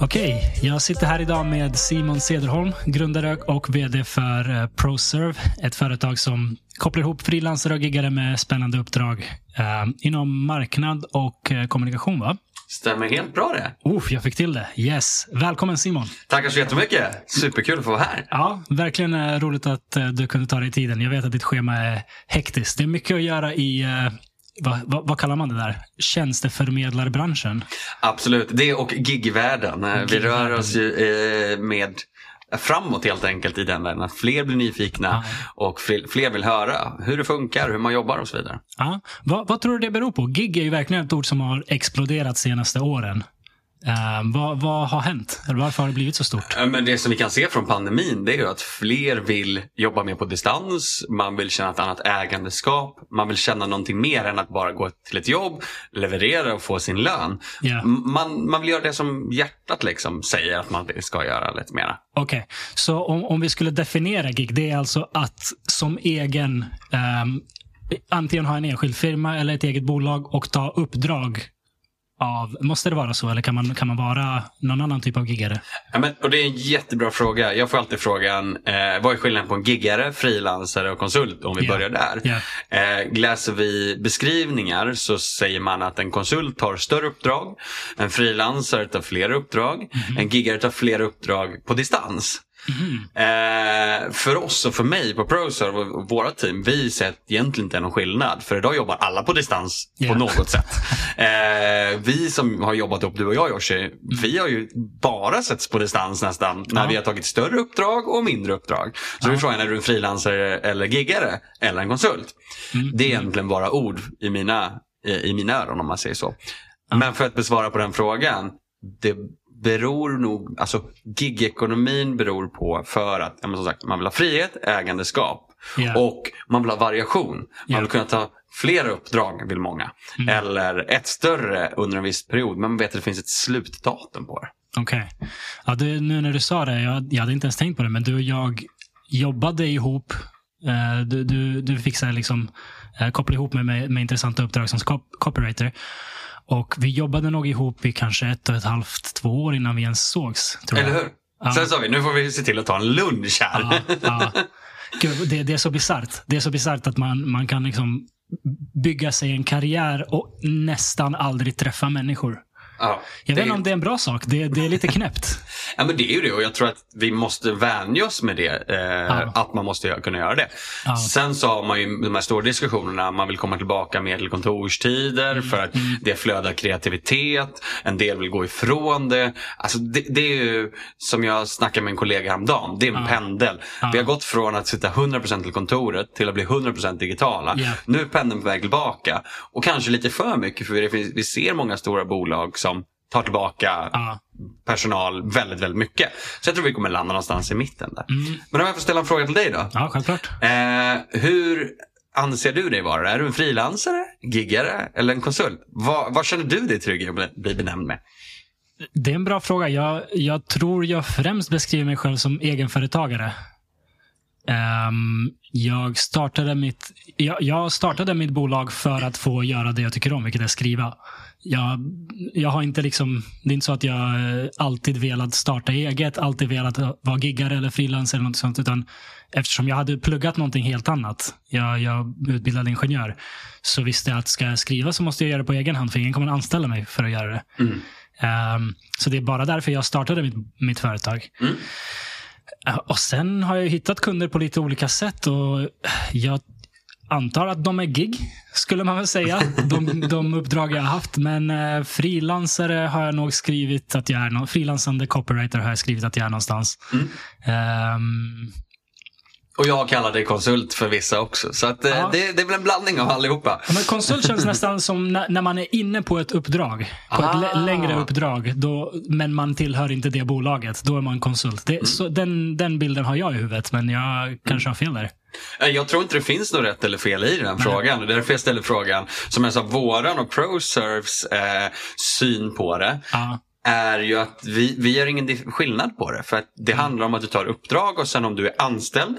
Okej, jag sitter här idag med Simon Cederholm, grundare och VD för eh, ProServe. Ett företag som kopplar ihop frilansare och giggare med spännande uppdrag eh, inom marknad och eh, kommunikation. va? Stämmer helt bra det. Oh, jag fick till det. Yes. Välkommen Simon. Tackar så jättemycket. Superkul att få vara här. Ja, verkligen eh, roligt att eh, du kunde ta dig tiden. Jag vet att ditt schema är hektiskt. Det är mycket att göra i eh, vad, vad, vad kallar man det där? Tjänsteförmedlarbranschen? Absolut. Det och gigvärlden. Vi rör oss ju eh, med framåt helt enkelt i den världen. Att fler blir nyfikna och fler, fler vill höra hur det funkar, hur man jobbar och så vidare. Ja. Vad, vad tror du det beror på? Gig är ju verkligen ett ord som har exploderat de senaste åren. Eh, vad, vad har hänt? Eller varför har det blivit så stort? Eh, Men det som vi kan se från pandemin det är ju att fler vill jobba mer på distans. Man vill känna ett annat ägandeskap. Man vill känna någonting mer än att bara gå till ett jobb, leverera och få sin lön. M- Man, man vill göra det som hjärtat liksom säger att man ska göra lite mera. Okej, så om, om vi skulle definiera gig, det är alltså att som egen ehm, antingen ha en enskild firma eller ett eget bolag och ta uppdrag av, måste det vara så eller kan man, kan man vara någon annan typ av giggare? Ja, men, och det är en jättebra fråga. Jag får alltid frågan, eh, vad är skillnaden på en giggare, frilansare och konsult om vi Ja. börjar där. Ja. Eh, läser vi beskrivningar så säger man att en konsult tar större uppdrag, en frilansare tar fler uppdrag, Mhm. en giggare tar fler uppdrag på distans. Eh, för oss och för mig på ProServe och våra team, vi ser att det egentligen inte är någon skillnad. För idag jobbar alla på distans Ja. på något sätt. Eh, vi som har jobbat ihop, du och jag Joshi, vi har ju bara setts på distans nästan. När Ja. vi har tagit större uppdrag och mindre uppdrag. Så är frågan, är du en frilansare eller giggare? Eller en konsult? Det är egentligen bara ord i mina, i, i mina öron om man säger så. Men för att besvara på den frågan. Det beror nog, alltså gigekonomin beror på för att, ja, som sagt, man vill ha frihet, ägandeskap Ja. och man vill ha variation. Man Ja. vill kunna ta flera uppdrag vill många. Eller ett större under en viss period. Men man vet att det finns ett slutdatum på det. Okej. Ja, det- nu när du sa det, jag, jag hade inte ens tänkt på det, men du och jag jobbade ihop. Eh, du, du, du här liksom, eh, koppla ihop mig med, med intressanta uppdrag som cop- copywriter. Och vi jobbade nog ihop i kanske ett och ett halvt, två år innan vi ens sågs. Eller hur? Ja. Sen sa vi, nu får vi se till att ta en lunch här. Ja, ja. Gud, det, det är så bisarrt. Det är så bisarrt att man, man kan liksom bygga sig en karriär och nästan aldrig träffa människor. Ja. Jag vet Det- inte om det är en bra sak. Det, det är lite knäppt. Ja men det är ju det och jag tror att vi måste vänja oss med det. Eh, Att man måste kunna göra det. Ja. Sen så har man ju de här stora diskussionerna. Man vill komma tillbaka mer till kontorstider Mm. för att det flödar kreativitet. En del vill gå ifrån det. Alltså det, det är ju som jag snackade med en kollega häromdagen. Det är en pendel. Vi har gått från att sitta 100% till kontoret till att bli 100% digitala. Ja. Nu är pendeln på väg tillbaka. Och kanske lite för mycket för det finns, vi ser många stora bolag som tar tillbaka Ja. personal väldigt, väldigt mycket. Så jag tror vi kommer landa någonstans i mitten där. Men om jag får ställa en fråga till dig då. Ja, självklart. Eh, hur anser du dig vara? Är du en frilansare, giggare eller en konsult? Vad, vad känner du dig trygg i att bli benämnd med? Det är en bra fråga. Jag, jag tror jag främst beskriver mig själv som egenföretagare. Ehm, jag, startade mitt, jag, jag startade mitt bolag för att få göra det jag tycker om, vilket är skriva. Jag, jag har inte liksom, det är inte så att jag eh, alltid velat starta eget, alltid velat vara giggare eller frilans eller något sånt. Utan eftersom jag hade pluggat någonting helt annat, jag, jag utbildad ingenjör, så visste jag att ska jag skriva så måste jag göra det på egen hand, för ingen kommer anställa mig för att göra det. Ehm, så det är bara därför jag startade mitt, mitt företag. Eh, Och sen har jag hittat kunder på lite olika sätt och jag antar att de är gig, skulle man väl säga. De, de uppdrag jag har haft. Men eh, frilansare har jag nog skrivit att jag är. Frilansande copywriter har jag skrivit att jag är någonstans. Ehm, Och jag kallar dig konsult för vissa också. Så att, eh, Ja. det, det är väl en blandning av allihopa. Ja, men konsult känns nästan som när, när man är inne på ett uppdrag. På ett Ah. lä- längre uppdrag. Då, men man tillhör inte det bolaget. Då är man konsult. Det, så, den, den bilden har jag i huvudet, men jag kanske har fel där. Eh, Jag tror inte det finns något rätt eller fel i den frågan. Det är därför jag ställer frågan. Som jag sa, våran och ProServes eh, syn på det Ja, är ju att vi, vi gör ingen skillnad på det. För att det Mm. handlar om att du tar uppdrag och sen om du är anställd.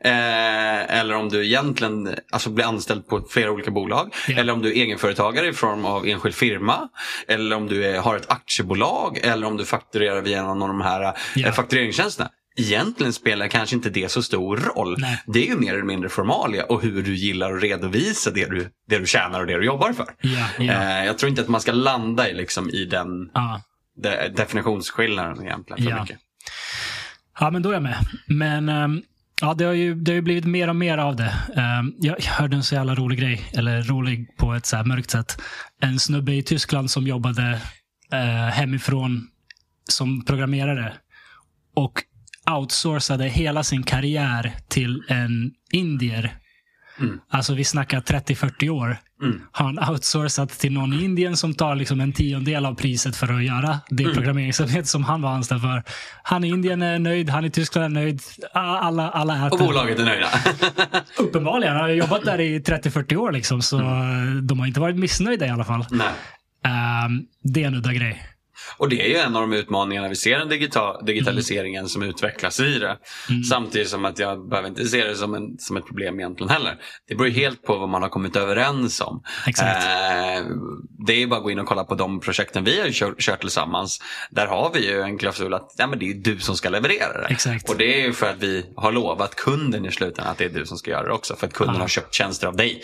Eh, eller om du egentligen alltså blir anställd på flera olika bolag. Ja. Eller om du är egenföretagare i form av enskild firma. Eller om du är, har ett aktiebolag. Eller om du fakturerar via någon av de här Ja. faktureringstjänsterna. Egentligen spelar kanske inte det så stor roll. Nej. Det är ju mer eller mindre formalia och hur du gillar att redovisa det du, det du tjänar och det du jobbar för. ja, ja. Eh, jag tror inte att man ska landa i, liksom, i den ja. De, definitionsskillnaden egentligen för Ja. mycket. Ja, men då är jag med. Men ehm, ja, det, har ju, det har ju blivit mer och mer av det. Ehm, jag, jag hörde en så jävla rolig grej, eller rolig på ett så här mörkt sätt. En snubbe i Tyskland som jobbade eh, hemifrån som programmerare och outsourcade hela sin karriär till en indier. Mm. Alltså vi snackar 30-40 år. Mm. Har han outsourcat till någon i Indien som tar liksom en tiondel av priset för att göra det Mm. programmeringsarbete som han var anställd för. Han i Indien är nöjd, han i Tyskland är nöjd. Alla, alla äter. Och bolaget är nöjda. Uppenbarligen. Han har jobbat där i 30-40 år liksom, så Mm. de har inte varit missnöjda i alla fall. Nej. Ehm, det är en udda grej. Och det är ju en av de utmaningarna vi ser den digita- digitaliseringen som utvecklas i det. Mm. Samtidigt som att jag behöver inte se det som, en, som ett problem egentligen heller. Det beror ju helt på vad man har kommit överens om. Exakt. Eh, det är bara att gå in och kolla på de projekten vi har kört, kört tillsammans. Där har vi ju en klausul att ja, men det är du som ska leverera det. Exakt. Och det är ju för att vi har lovat kunden i slutändan att det är du som ska göra det också. För att kunden Ja. har köpt tjänster av dig.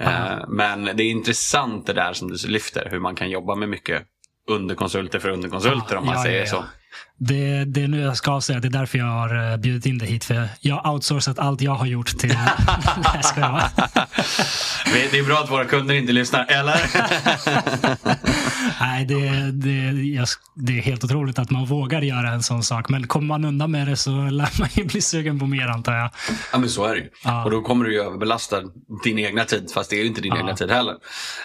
Ja. Eh, men det är intressant det där som du lyfter. Hur man kan jobba med mycket underkonsulter för underkonsulter om man Ja, säger ja, ja. så. Det, det är nu jag ska avslöja. Det är därför jag har eh, bjudit in dig hit. För jag har outsourcat allt jag har gjort till... Nej, jag bara. Det det är bra att våra kunder inte lyssnar, eller? Nej, det, det, jag, det är helt otroligt att man vågar göra en sån sak. Men kommer man undan med det så lär man ju bli sugen på mer antar jag. ja men så är det ju. Ja. Och då kommer du ju överbelasta din egna tid, fast det är ju inte din Ja. egna tid heller.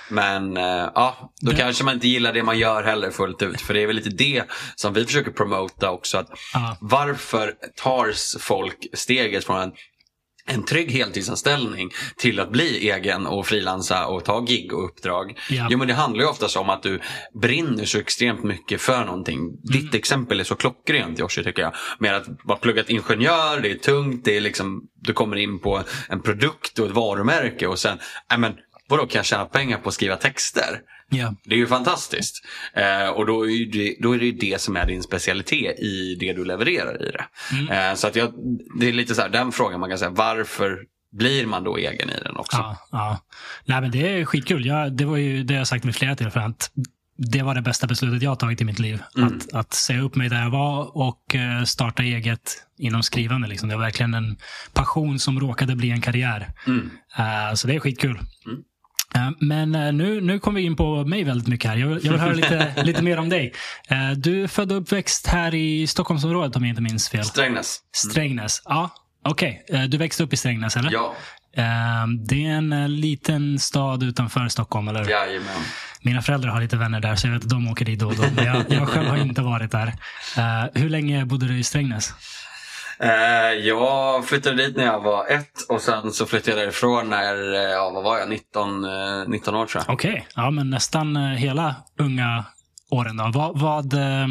Men eh, ja, då Det- kanske man inte gillar det man gör heller fullt ut. För det är väl lite det som vi försöker promota också. Att Ja. Varför tar folk steget från en en trygg heltidsanställning till att bli egen och frilansa och ta gig och uppdrag. Ja. Jo men det handlar ju oftast om att du brinner så extremt mycket för någonting. Ditt exempel är så klockrent Joshi tycker jag. Med att vara pluggat ingenjör, det är tungt, det är liksom, du kommer in på en produkt och ett varumärke och sen, men vadå kan jag tjäna pengar på att skriva texter? Ja. Det är ju fantastiskt. Eh, och då är, det, då är det ju det som är din specialitet i det du levererar i det. Eh, så att jag, det är lite så här, den frågan man kan säga, varför blir man då egen i den också? Ja, ja. Nej, men det är skitkul. Jag, det var ju det jag sagt vid flera tillfällen. Att det var det bästa beslutet jag har tagit i mitt liv. Att, att säga upp mig där jag var och eh, starta eget inom skrivande. Liksom. Det var verkligen en passion som råkade bli en karriär. Mm. Eh, så det är skitkul. Eh, Men eh, nu, nu kommer vi in på mig väldigt mycket här. Jag, vill- jag vill höra lite, lite mer om dig. Eh, Du är född och uppväxt här i Stockholmsområdet om jag inte minns fel. Strängnäs. Strängnäs. Ja, okej. Eh, Du växte upp i Strängnäs, eller? Ja, Eh, Det är en eh, liten stad utanför Stockholm, eller hur? jajamän. Mina föräldrar har lite vänner där, så jag vet att de åker dit då och då. Men jag, jag själv har inte varit där. Eh, hur länge bodde du i Strängnäs? Eh, jag flyttade dit när jag var ett och sen så flyttade jag därifrån när, eh, ja vad var jag, 19, eh, 19 år tror jag. Okej, ja men nästan eh, hela unga åren då. Vad, vad, eh,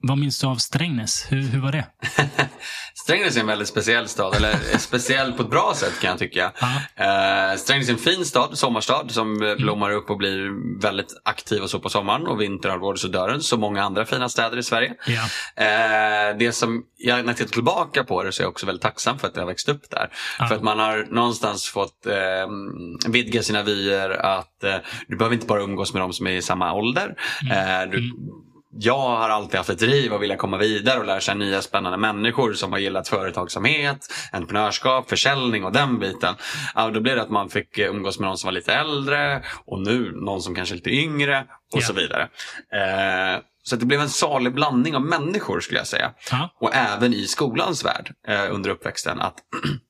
vad minns du av Strängnäs? Hur, hur var det? Strängnäs är en väldigt speciell stad, eller speciell på ett bra sätt kan jag tycka. Eh, Strängnäs är en fin stad, sommarstad som eh, blommar upp och blir väldigt aktiv och så på sommaren och vinterhalvåret så dör den, som många andra fina städer i Sverige. Ja. Eh, det som, jag, när jag tittar tillbaka på det så är jag också väldigt tacksam för att jag har växt upp där. Ja. För att man har någonstans fått eh, vidga sina vyer att eh, du behöver inte bara umgås med de som är i samma ålder. Eh, du, jag har alltid haft ett driv att vilja komma vidare och lära sig nya spännande människor som har gillat företagsamhet, entreprenörskap, försäljning och den biten. Ja, då blev det att man fick eh, umgås med någon som var lite äldre och nu någon som kanske är lite yngre och Ja. så vidare. Eh, så det blev en salig blandning av människor skulle jag säga. Ja. Och även i skolans värld eh, under uppväxten. Att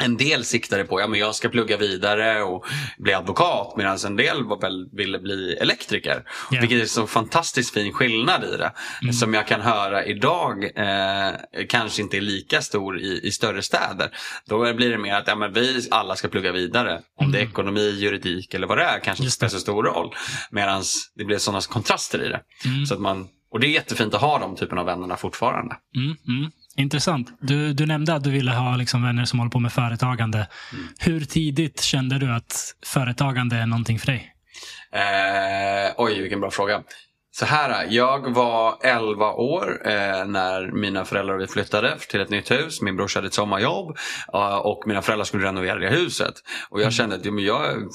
en del siktade på, ja men jag ska plugga vidare och bli advokat medan en del var väl, ville bli elektriker. Ja. Vilket är så fantastiskt fin skillnad i det. Mm. Som jag kan höra idag eh, kanske inte är lika stor i, i större städer. Då blir det mer att ja, men vi alla ska plugga vidare. Om det är ekonomi, juridik eller vad det är kanske inte Mm. Spelar så stor roll. Medan det blir sådana kontraster i det. Mm. Så att man, och det är jättefint att ha de typen av vännerna fortfarande. Mm, mm. Intressant. Du, du nämnde att du ville ha liksom vänner som håller på med företagande. Hur tidigt kände du att företagande är någonting för dig? Eh, oj, vilken bra fråga. Så här, jag var 11 år eh, när mina föräldrar och vi flyttade till ett nytt hus. Min brorsa hade ett sommarjobb eh, och mina föräldrar skulle renovera det huset. Och jag kände att ja, men jag,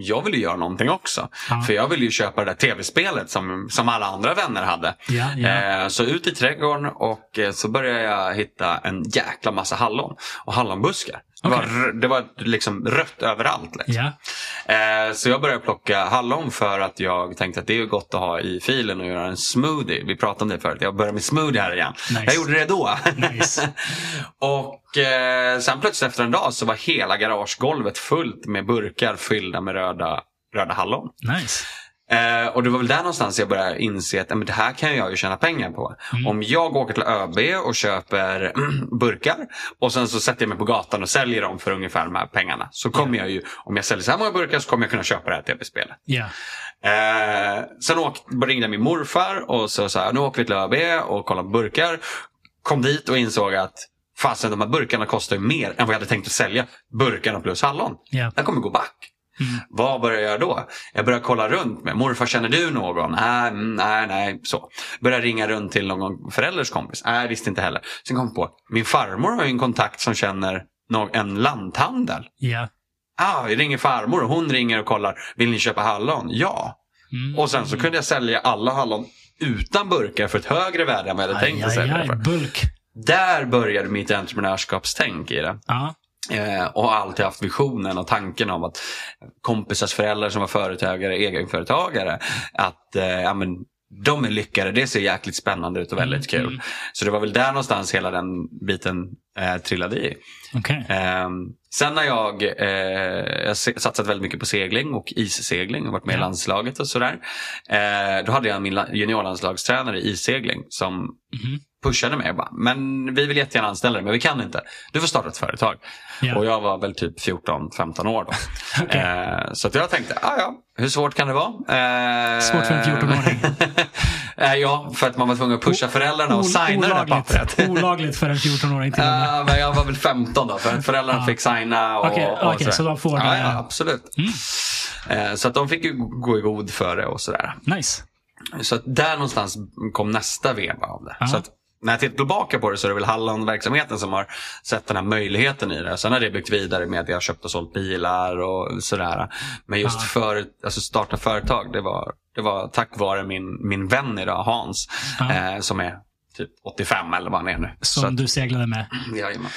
jag vill ju göra någonting också. Ja. För jag ville ju köpa det där tv-spelet som, som alla andra vänner hade. Ja, ja. Eh, så ut i trädgården och eh, så började jag hitta en jäkla massa hallon och hallonbuskar. Det, var, det var liksom rött överallt. Liksom. Ja. Eh, så jag började plocka hallon för att jag tänkte att det är gott att ha i filen och göra en smoothie. Vi pratade om det förut. Jag började med smoothie här igen. Nice. Jag gjorde det då. Nice. och eh, sen plötsligt efter en dag så var hela garagegolvet fullt med burkar fyllda med röda, röda hallon. Nice. Eh, och det var väl där någonstans jag började inse att men det här kan jag ju tjäna pengar på. Mm. Om jag åker till ÖB och köper burkar och sen så sätter jag mig på gatan och säljer dem för ungefär de här pengarna. Så kommer jag ju, om jag säljer så här många burkar så kommer jag kunna köpa det här tv-spelet. Ja. Eh, sen åk, ringde min morfar och så sa nu åker vi till ÖB och kollar på burkar. Kom dit och insåg att fasen de här burkarna kostar ju mer än vad jag hade tänkt att sälja. Burkarna plus hallon. Ja. Jag kommer gå back. Mm. Vad börjar jag göra då? Jag börjar kolla runt med. Morfar, känner du någon? Nej, mm, nej, nej. Så. Börjar ringa runt till någon förälders kompis. Nej, visste inte heller. Sen kom jag på, min farmor har ju en kontakt som känner en lanthandel. Ja. Ah, vi ringer farmor och hon ringer och kollar. Vill ni köpa hallon? Ja. Mm. Och sen så kunde jag sälja alla hallon utan burkar för ett högre värde än vad jag hade tänkt att Aj, aj, sälja aj, för. bulk. Där började mitt entreprenörskapstänk i det. Ja. Eh, och har alltid haft visionen och tanken om att kompisars föräldrar som var företagare, egenföretagare, att eh, ja, men, de är lyckade. Det ser jäkligt spännande ut och väldigt Mm, kul. mm. Så det var väl där någonstans hela den biten eh, trillade i. Okej. Eh, sen när jag, eh, jag har satsat väldigt mycket på segling och issegling och varit med i landslaget och sådär. Eh, då hade jag min la- juniorlandslagstränare i issegling som Mhm. Pushade mig bara, men vi vill jättegärna anställa dig men vi kan inte. Du får starta ett företag. Ja. Och jag var väl typ 14-15 år då. Okej. eh, så jag tänkte, ah, ja, hur svårt kan det vara? Eh, Svårt för en 14-åring. eh, ja, för att man var tvungen att pusha föräldrarna och signa det där pappret. olagligt för en 14-åring till och med. Ja, men jag var väl 15 då, för föräldrarna Ja. fick signa. Och, Okej, och okej, så de får det. ja, absolut. Eh, så att de fick ju gå i god för det och sådär. Nice. Så att där någonstans kom nästa veva av det. Ja. Så att när jag tittar tillbaka på det så är det väl Hallon-verksamheten som har sett den här möjligheten i det. Sen har det byggt vidare med att jag har köpt och sålt bilar och sådär. Men just Ja. för, alltså starta företag, det var, det var tack vare min, min vän idag, Hans, Ja. eh, som är typ 85 eller vad han är nu. Som så du seglade med. jajamän.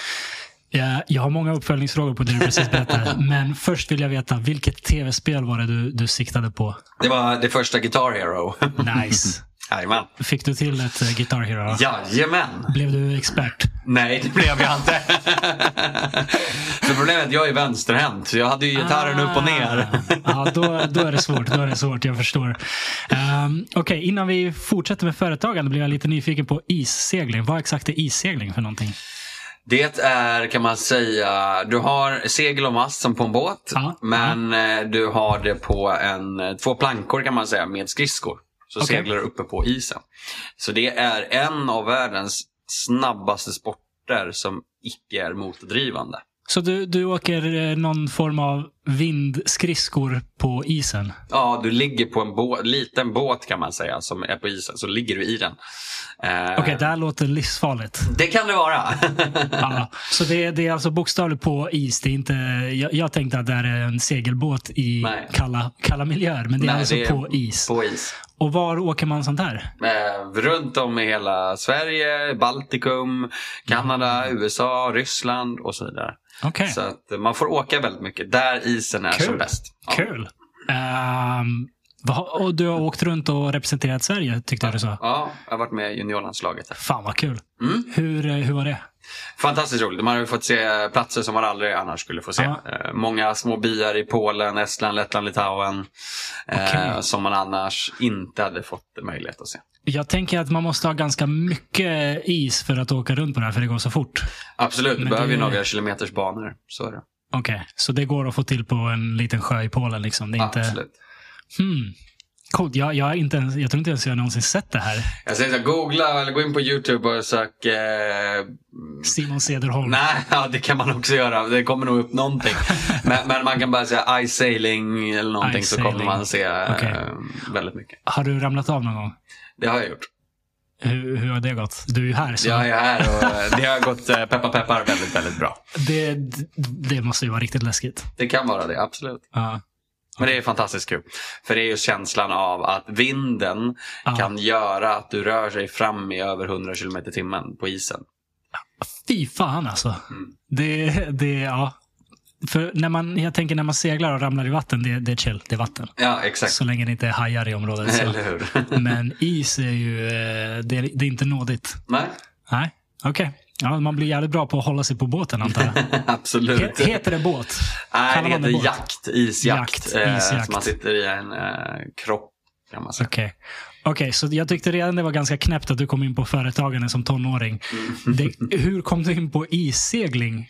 Jag, jag har många uppföljningsfrågor på det du precis berättade. men först vill jag veta, vilket tv-spel var det du, du siktade på? Det var det första Guitar Hero. Nice. Jajamän. Fick du till ett eh, Guitar Hero? Jajamän. Blev du expert? Nej, det blev jag inte. För problemet är att jag är vänsterhänt. Jag hade ju gitarren upp och ner. Ah. ja, då, då är det svårt. Då är det svårt, jag förstår. Um, Okej, innan vi fortsätter med företagande blir jag lite nyfiken på issegling. Vad exakt är issegling för någonting? Det är, kan man säga, du har segel och mast som på en båt. Ja, Men eh, du har det på en, två plankor kan man säga med skridskor. Så Okej. seglar du uppe på isen. Så det är en av världens snabbaste sporter som icke är motordrivande. Så du, du åker eh, någon form av vindskridskor på isen? Ja, du ligger på en bå- liten båt kan man säga som är på isen. Så ligger du i den. Eh, Okej, det här låter livsfarligt. Det kan det vara. Ja, så det, det är alltså bokstavligt på is. Det är inte, jag, jag tänkte att det här är en segelbåt i Nej. kalla, kalla miljöer, men det är Nej, alltså det är på is. På is. Och var åker man sånt här? Eh, runt om i hela Sverige, Baltikum, Kanada, Mm. USA, Ryssland och så vidare. Okej, Så att man får åka väldigt mycket där isen är Kul. som bäst. Ja. kul. Vad- och du har åkt runt och representerat Sverige, tyckte jag du sa. Ja, jag har varit med i juniorlandslaget. Fan vad kul. Mm. Hur, eh, hur var det? Fantastiskt roligt. Man har ju fått se platser som man aldrig annars skulle få se. Ja. Eh, Många små byar i Polen, Estland, Lettland, Litauen. eh, Okej. Som man annars inte hade fått möjlighet att se. Jag tänker att man måste ha ganska mycket is för att åka runt på det här, för det går så fort. Absolut, du behöver ju det- några kilometers banor. Så är det. Okej, så det går att få till på en liten sjö i Polen. Liksom. Det är inte... Absolut. Hmm. Coolt. Jag, jag, inte ens, jag tror inte ens jag någonsin sett det här. Jag säger så googla eller gå in på YouTube och sök... Eh, Simon Cederholm. nej, ja, det kan man också göra. Det kommer nog upp någonting. men, men man kan bara säga ice sailing eller någonting Ice så kommer man se eh, Okej. väldigt mycket. Har du ramlat av någon gång? Det har jag gjort. Hur, hur har det gått? Du är ju här. Så Jag är här och eh, det har gått eh, peppa peppar väldigt, väldigt bra. det, det måste ju vara riktigt läskigt. Det kan vara det, absolut. Ja. Men det är fantastiskt kul. För det är ju känslan av att vinden Ja. kan göra att du rör sig fram i över 100 km timmen på isen. Fy fan alltså. Mm. Det, det, ja. För när man, jag tänker när man seglar och ramlar i vatten, det, det är chill. Det är vatten. Ja, exakt. Så länge det inte är hajar i området. Så. Eller hur? Men is är ju, eh, det, är- det är inte nådigt. Nej, Nej, okej. Ja, man blir jävligt bra på att hålla sig på båten antar jag. absolut. He- Heter det båt? Nej, det heter båt? jakt. Isjakt. Jakt, eh, isjakt. Så man sitter i en eh, kropp, kan man säga. Okej, Okej, så jag tyckte redan det var ganska knäppt att du kom in på företagande som tonåring. Mm. Det, hur kom du in på issegling?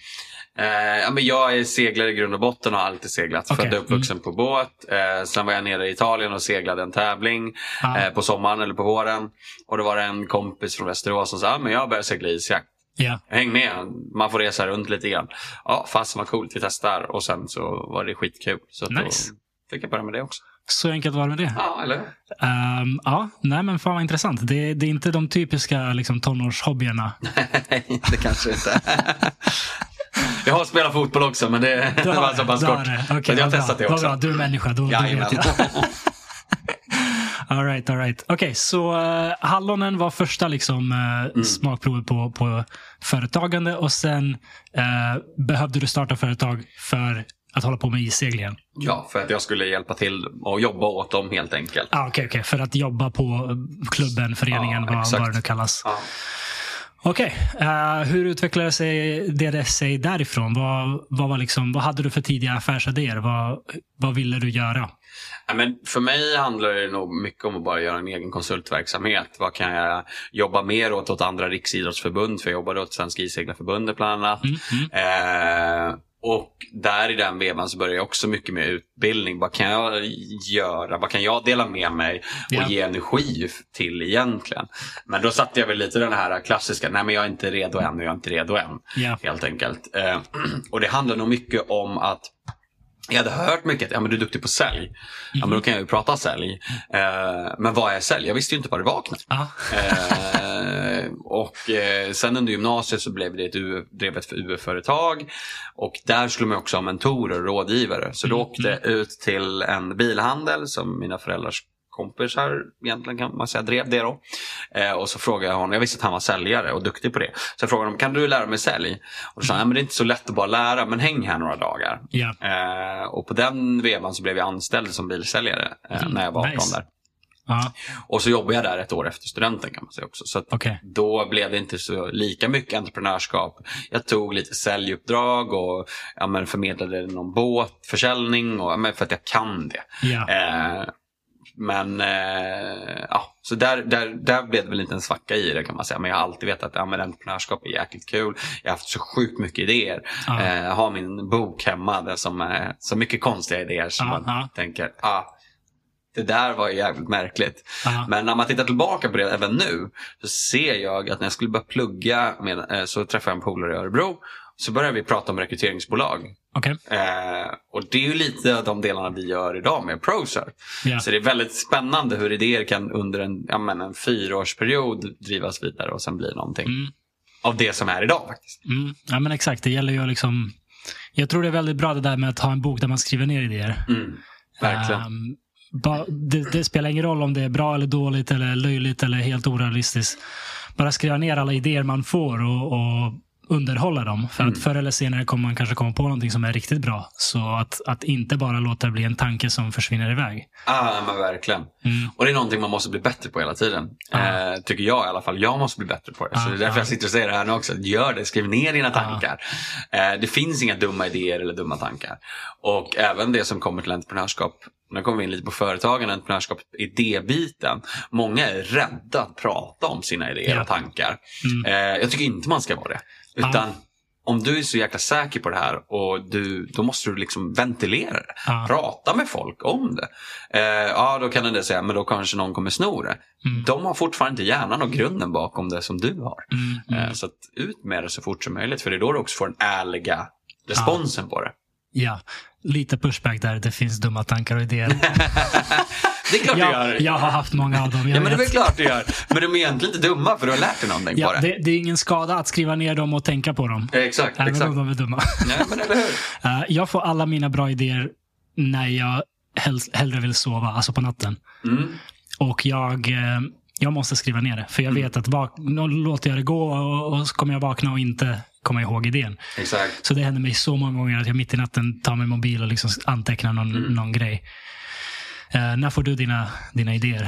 Eh, ja, men jag är seglare i grund och botten och har alltid seglat. Okej, Född och uppvuxen på båt. Eh, sen var jag nere i Italien och seglade en tävling Ah. eh, på sommaren eller på våren. Och då var det en kompis från Västerås som sa ah, men jag börjar segla isjakt. Ja, Häng med, man får resa runt lite grann. Ja, fast vad coolt, vi testar. Och sen så var det skitkul. Så Nice. då fick jag börja med det också. så enkelt var det med det. Ja, eller? Ehm, ja, nej men fan vad intressant. Det, det är inte de typiska liksom, tonårshobbyerna. Nej, det kanske inte Jag har spelat fotboll också, men det, det var så pass kort. det. Men jag har testat bra. det också. Bra, du är människa. Då, då Jajamän. vet jag. All right, all right. Okej, så uh, hallonen var första liksom, eh, Mm. smakprovet på, på företagande och sen eh, behövde du starta företag för att hålla på med isseglingen. Ja, för att jag skulle hjälpa till och jobba åt dem helt enkelt. Ah, Okej, okej. för att jobba på klubben, föreningen, Ja, vad, vad det nu kallas. Ja. Okej, eh, hur utvecklade sig det sig därifrån? Vad, vad, var liksom, vad hade du för tidiga affärsidéer? Vad, vad ville du göra? Ja, men för mig handlar det nog mycket om att bara göra en egen konsultverksamhet. Vad kan jag jobba mer åt åt andra riksidrottsförbund? För jag jobbade åt Svenska Iseglarförbundet bland annat. Mm, mm. Eh, och där i den vevan så börjar jag också mycket med utbildning. Vad kan jag göra? Vad kan jag dela med mig och Ja. ge energi till egentligen? Men då satte jag väl lite den här klassiska, nej men jag är inte redo än och jag är inte redo än. Ja. Helt enkelt. Eh, och det handlar nog mycket om att jag hade hört mycket att ja, men du är duktig på sälj. Ja, men då kan jag ju prata sälj. Eh, men vad är sälj? Jag visste ju inte vad det var knappt. Ah, Eh, och eh, sen under gymnasiet så blev det ett U- drev ett för UF-företag. Och där skulle man också ha mentorer och rådgivare. Så då Mm, åkte jag ut till en bilhandel som mina föräldrars kompisar egentligen kan man säga drev det då. Eh, och så frågade jag honom, jag visste att han var säljare och duktig på det. Så jag frågade honom, kan du lära mig sälj? Och då sa han, "Ja, men det är inte så lätt att bara lära, men häng här några dagar. ja. Eh, och på den vevan så blev jag anställd som bilsäljare eh, när jag var 18 nice. där. Ja, Och så jobbade jag där ett år efter studenten kan man säga också. Så okej. då blev det inte så lika mycket entreprenörskap. Jag tog lite säljuppdrag och ja, men förmedlade någon båtförsäljning och, ja, men för att jag kan det. Ja. Eh, men eh, ja, så där, där, där blev det väl inte en svacka i det kan man säga. Men jag har alltid vetat att ja, men entreprenörskap är jäkligt kul. Jag har haft så sjukt mycket idéer. Ja. Eh, jag har min bok hemma där som är så mycket konstiga idéer som man tänker, ah, det där var ju jävligt märkligt. Ja. Men när man tittar tillbaka på det även nu så ser jag att när jag skulle börja plugga med, eh, så träffade jag en polare i Örebro. Så började vi prata om rekryteringsbolag. Okej. Eh, och det är ju lite av de delarna vi gör idag med Proser. Ja. Så det är väldigt spännande hur idéer kan under en, ja, men en fyraårsperiod drivas vidare och sen bli någonting Mm. av det som är idag. faktiskt. Mm. Ja, men exakt. Det gäller ju liksom... Jag tror det är väldigt bra det där med att ha en bok där man skriver ner idéer. Mm, verkligen. Ehm, ba, det, det spelar ingen roll om det är bra eller dåligt eller löjligt eller helt orealistiskt. Bara skriva ner alla idéer man får och, och underhålla dem. För att förr eller senare kommer man kanske komma på någonting som är riktigt bra. Så att, att inte bara låta det bli en tanke som försvinner iväg. Ah, men verkligen. Mm. Och det är någonting man måste bli bättre på hela tiden. Ah. Eh, tycker jag i alla fall. Jag måste bli bättre på det. Ah, så det är därför jag sitter och säger det här nu också. Gör det, skriv ner dina tankar. Eh, det finns inga dumma idéer eller dumma tankar. Och även det som kommer till entreprenörskap nu kommer vi in lite på företagande, entreprenörskap, idébiten. Många är rädda att prata om sina idéer och tankar. Mm. Eh, jag tycker inte man ska vara det. Utan ah. om du är så jäkla säker på det här och du, då måste du liksom ventilera det. Ah. Prata med folk om det. Eh, ja, då kan en del säga, men då kanske någon kommer sno det. Mm. De har fortfarande inte hjärnan och grunden bakom det som du har. Mm. Mm. Eh, så att ut med det så fort som möjligt. För det är då du också får den ärliga responsen ah. på det. Ja, lite pushback där. Det finns dumma tankar och idéer. det är klart jag, du gör. Jag har haft många av dem. ja, men det är väl klart du gör. Men de är egentligen inte dumma för du har lärt dig någonting ja, på det. det. det. är ingen skada att skriva ner dem och tänka på dem. Ja, exakt. Även exakt. om de är dumma. Nej, men eller hur? Uh, jag får alla mina bra idéer när jag helst, hellre vill sova, alltså på natten. Mm. Och jag, uh, jag måste skriva ner det. För jag mm. vet att vak- låter jag det gå och, och så kommer jag vakna och inte komma ihåg idén. Exakt. Så det händer mig så många gånger att jag mitt i natten tar min mobil och liksom antecknar någon, mm. någon grej. Uh, när får du dina, dina idéer?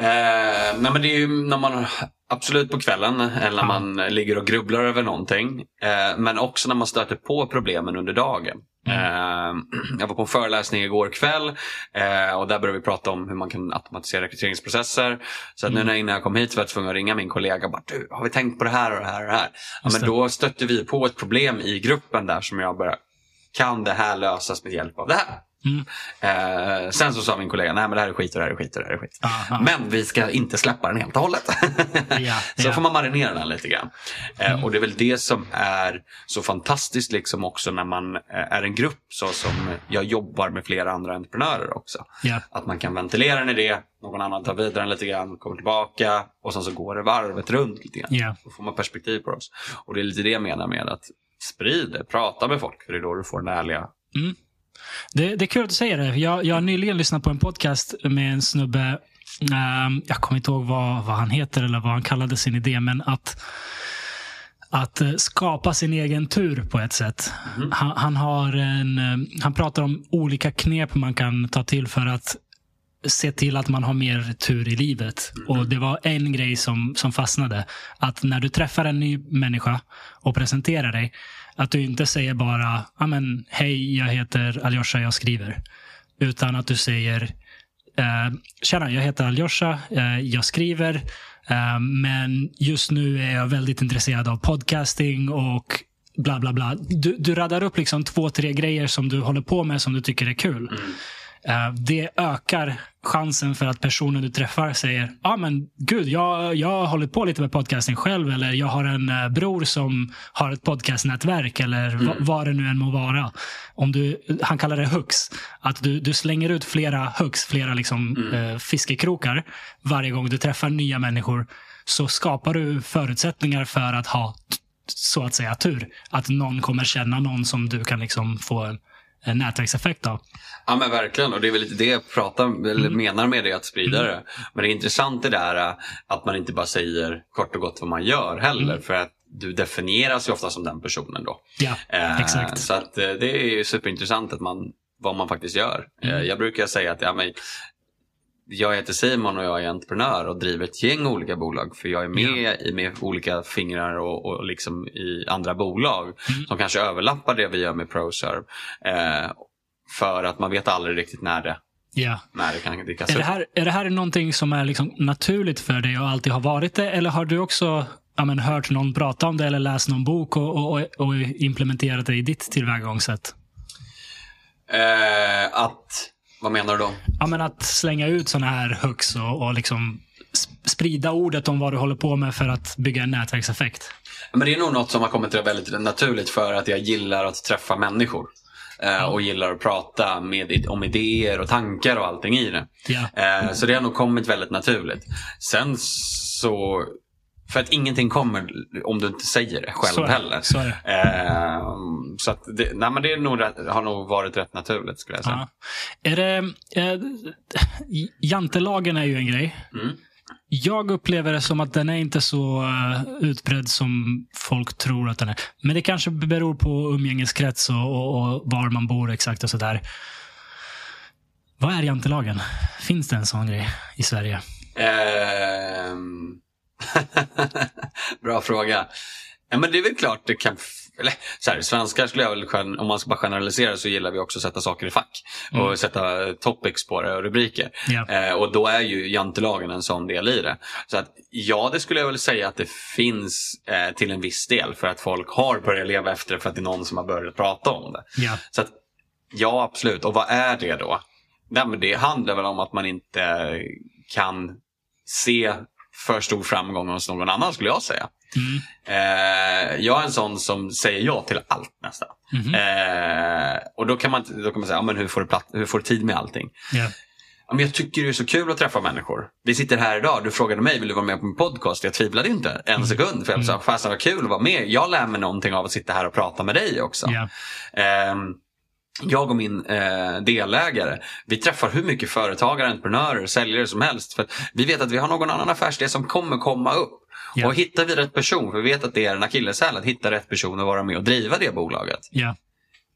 Uh, nej men det är ju när man Absolut på kvällen eller när man ligger och grubblar över någonting. Eh, men också när man stöter på problemen under dagen. Mm. Eh, jag var på en föreläsning igår kväll eh, och där började vi prata om hur man kan automatisera rekryteringsprocesser. Så att mm. nu när innan jag kom hit var jag tvungen att ringa min kollega. Bara, du, har vi tänkt på det här och det här och det här? Ja, men då stötte vi på ett problem i gruppen där som jag började, kan det här lösas med hjälp av det här? Mm. Eh, sen så sa min kollega, nej men det här är skit och det här är skit och det här är skit. Aha. Men vi ska inte släppa den helt och hållet. ja, så ja. får man marinera den lite grann. Eh, mm. Och det är väl det som är så fantastiskt liksom också när man eh, är en grupp så som jag jobbar med flera andra entreprenörer också. Ja. Att man kan ventilera en idé, någon annan tar vidare den lite grann, kommer tillbaka och sen så går det varvet runt lite grann. Ja. Då får man perspektiv på oss. Och det är lite det jag menar med att sprida, prata med folk för det är då du får den ärliga mm det, det är kul att du säger det. Jag, jag har nyligen lyssnat på en podcast med en snubbe. Um, jag kommer inte ihåg vad, vad han heter eller vad han kallade sin idé, men att att eh, skapa sin egen tur på ett sätt. Mm. Han, han, har en, eh, han pratar om olika knep man kan ta till för att se till att man har mer tur i livet. Mm. Och Det var en grej som, som fastnade. Att när du träffar en ny människa och presenterar dig, att du inte säger bara hej, jag heter Aljosha, jag skriver. Utan att du säger eh, Tjena, jag heter Aljosha, eh, jag skriver. Eh, men just nu är jag väldigt intresserad av podcasting och bla bla bla. Du, du raddar upp liksom två, tre grejer som du håller på med som du tycker är kul. Mm. Eh, det ökar chansen för att personen du träffar säger ja ah, men gud, jag, jag har hållit på lite med podcasting själv eller jag har en uh, bror som har ett podcastnätverk eller mm. vad det nu än må vara. Om du, han kallar det hooks. Att du, du slänger ut flera hooks, flera liksom, mm. uh, fiskekrokar varje gång du träffar nya människor. Så skapar du förutsättningar för att ha så att säga tur. Att någon kommer känna någon som du kan liksom få en nätverkseffekt av. Ja men verkligen och det är väl lite det jag pratar, eller mm. menar med det, att sprida mm. det. Men det är intressant det där äh, att man inte bara säger kort och gott vad man gör heller. Mm. För att du definieras ju ofta som den personen då. Ja, eh, exakt. Så att, eh, det är ju superintressant att man, vad man faktiskt gör. Eh, mm. jag brukar säga att ja, men, jag heter Simon och jag är entreprenör och driver ett gäng olika bolag. För jag är med ja. i med olika fingrar och, och liksom i andra bolag mm. som kanske överlappar det vi gör med ProServe. Eh, för att man vet aldrig riktigt när det Ja. När det kan är det, här, är det här någonting som är liksom naturligt för dig och alltid har varit det? Eller har du också ja, men, hört någon prata om det eller läst någon bok och, och, och implementerat det i ditt tillvägagångssätt? Eh, att vad menar du då? Ja, men att slänga ut sådana här hooks och, och liksom sprida ordet om vad du håller på med för att bygga en nätverkseffekt. Men det är nog något som har kommit väldigt naturligt för att jag gillar att träffa människor. Eh, och gillar att prata med, om idéer och tankar och allting i det. Ja. Eh, så det har nog kommit väldigt naturligt. Sen så för att ingenting kommer om du inte säger det själv så heller. Så. Eh, så att det, nej, men det nog har nog varit rätt naturligt skulle jag säga. Ja. Är det, eh, jantelagen är ju en grej. Mm. jag upplever det som att den är inte så uh, utbredd som folk tror att den är. Men det kanske beror på umgängeskrets och, och, och var man bor exakt och sådär. Vad är jantelagen? Finns det en sån grej i Sverige? Ehm. Bra fråga. Ja, men det är väl klart det kan eller så här, svenskar skulle jag väl, om man ska bara generalisera så gillar vi också att sätta saker i fack. Mm. Och sätta topics på det och rubriker. Yeah. Eh, och då är ju jantelagen en sån del i det. Så att ja, det skulle jag väl säga att det finns eh, till en viss del. För att folk har börjat leva efter det för att det är någon som har börjat prata om det. Yeah. Så att, ja, absolut. Och vad är det då? Nej, men det handlar väl om att man inte kan se för stor framgång hos någon annan skulle jag säga. Mm. Eh, jag är en sån som säger ja till allt nästan. Mm. Eh, och då kan man, då kan man säga, ja, men hur, får du platt, hur får du tid med allting? Yeah. Ja, men jag tycker det är så kul att träffa människor. Vi sitter här idag, du frågade mig, vill du vara med på min podcast? Jag tvivlade inte en mm. sekund. För jag sa, mm. fasen vad kul att vara med. Jag lär mig någonting av att sitta här och prata med dig också. Yeah. Eh, jag och min eh, delägare, vi träffar hur mycket företagare, entreprenörer, säljare som helst. För vi vet att vi har någon annan affärsidé som kommer komma upp. Yeah. Och hittar vi rätt person, för vi vet att det är en akilleshäl att hitta rätt person och vara med och driva det bolaget. Yeah.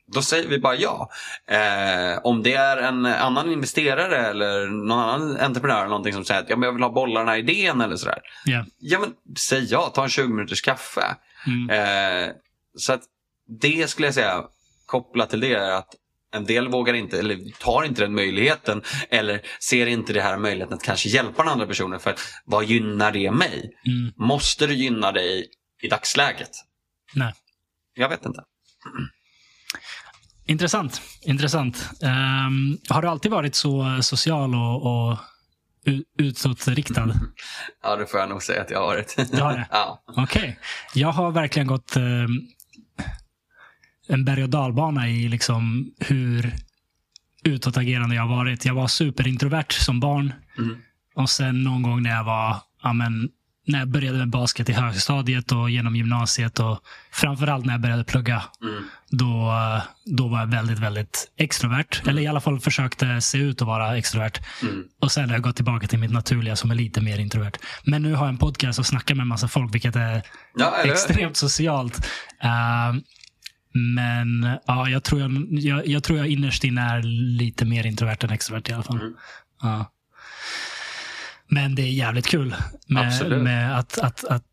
Då säger vi bara ja. Eh, om det är en annan investerare eller någon annan entreprenör eller någonting som säger att ja, men jag vill ha bollarna idén eller sådär. Yeah. Ja men säg ja, ta en 20 minuters kaffe. Mm. Eh, så att det skulle jag säga kopplat till det är att en del vågar inte, eller tar inte den möjligheten eller ser inte det här möjligheten att kanske hjälpa den andra personen för att vad gynnar det mig? Mm. Måste det gynna dig i dagsläget? Nej. Jag vet inte. Intressant. Intressant. Um, har du alltid varit så social och, och utåtriktad? Ja, det får jag nog säga att jag har varit. Du har det? ja. Okej. Okay. Jag har verkligen gått um, en berg och dalbana i liksom hur utåtagerande jag har varit. Jag var superintrovert som barn. Mm. Och sen någon gång när jag var, ja, men, när jag började med basket i högstadiet och genom gymnasiet och framförallt när jag började plugga. Mm. Då, då var jag väldigt, väldigt extrovert. Mm. Eller i alla fall försökte se ut att vara extrovert. Mm. Och sen har jag gått tillbaka till mitt naturliga som är lite mer introvert. Men nu har jag en podcast och snackar med en massa folk, vilket är ja, extremt socialt. Uh, men ja, jag, tror jag, jag, jag, tror jag innerst inne är lite mer introvert än extrovert i alla fall. Mm. Ja. Men det är jävligt kul med, med att, att, att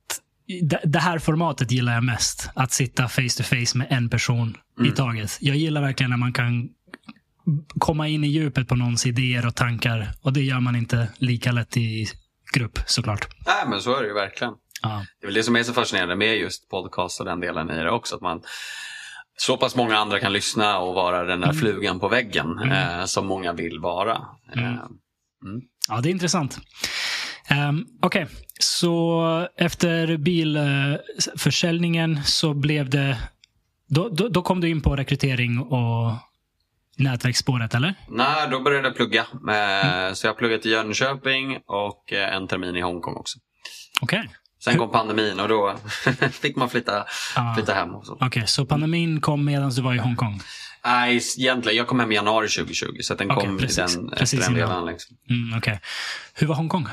det här formatet gillar jag mest. Att sitta face to face med en person mm. i taget. Jag gillar verkligen när man kan komma in i djupet på någons idéer och tankar. Och det gör man inte lika lätt i grupp såklart. Nej, men så är det ju verkligen. Ja. Det är väl det som är så fascinerande med just podcast och den delen i det också. Att man så pass många andra kan lyssna och vara den där mm. flugan på väggen mm. eh, som många vill vara. Mm. Eh, mm. Ja, det är intressant. Um, Okej, okay. så efter bilförsäljningen så blev det... Då, då, då, kom du in på rekrytering och nätverksspåret, eller? Nej, då började jag plugga. Mm. Så jag har pluggat i Jönköping och eh, en termin i Hongkong också. Okej. Okay. Sen kom pandemin och då fick man flytta, ah. flytta hem. Okej, okay, så pandemin kom medan du var i Hongkong? Nej, egentligen. Jag kom hem i januari 2020, så den okay, kom precis, den, precis efter den delen. Liksom. Mm, okay. Hur var Hongkong?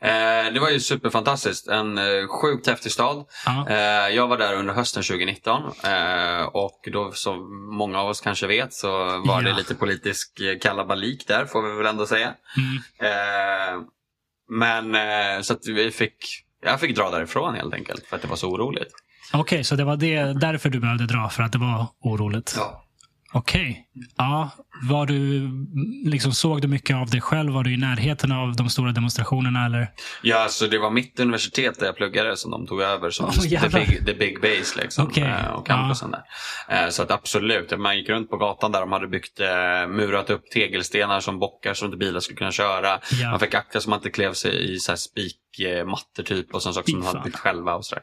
Eh, det var ju superfantastiskt. En eh, sjukt häftig stad. Ah. Eh, jag var där under hösten 2019 eh, och då som många av oss kanske vet så var ja. det lite politisk kalabalik där får vi väl ändå säga. Mm. Eh, men eh, så att vi fick jag fick dra därifrån helt enkelt för att det var så oroligt. Okej, okay, så det var det, därför du behövde dra, för att det var oroligt? Ja. Okej. Okay. Ja, var du, liksom, såg du mycket av dig själv? Var du i närheten av de stora demonstrationerna? Eller? Ja, så det var mitt universitet där jag pluggade som de tog över som oh, the, big, the big base liksom, okay. Eh, och campusen ja. där. Eh, så att absolut, man gick runt på gatan där de hade byggt, eh, murat upp tegelstenar som bockar så inte bilar skulle kunna köra. Ja. Man fick akta så man inte klev sig i så här spikmattor typ och sånt saker som de hade byggt själva. Och så där.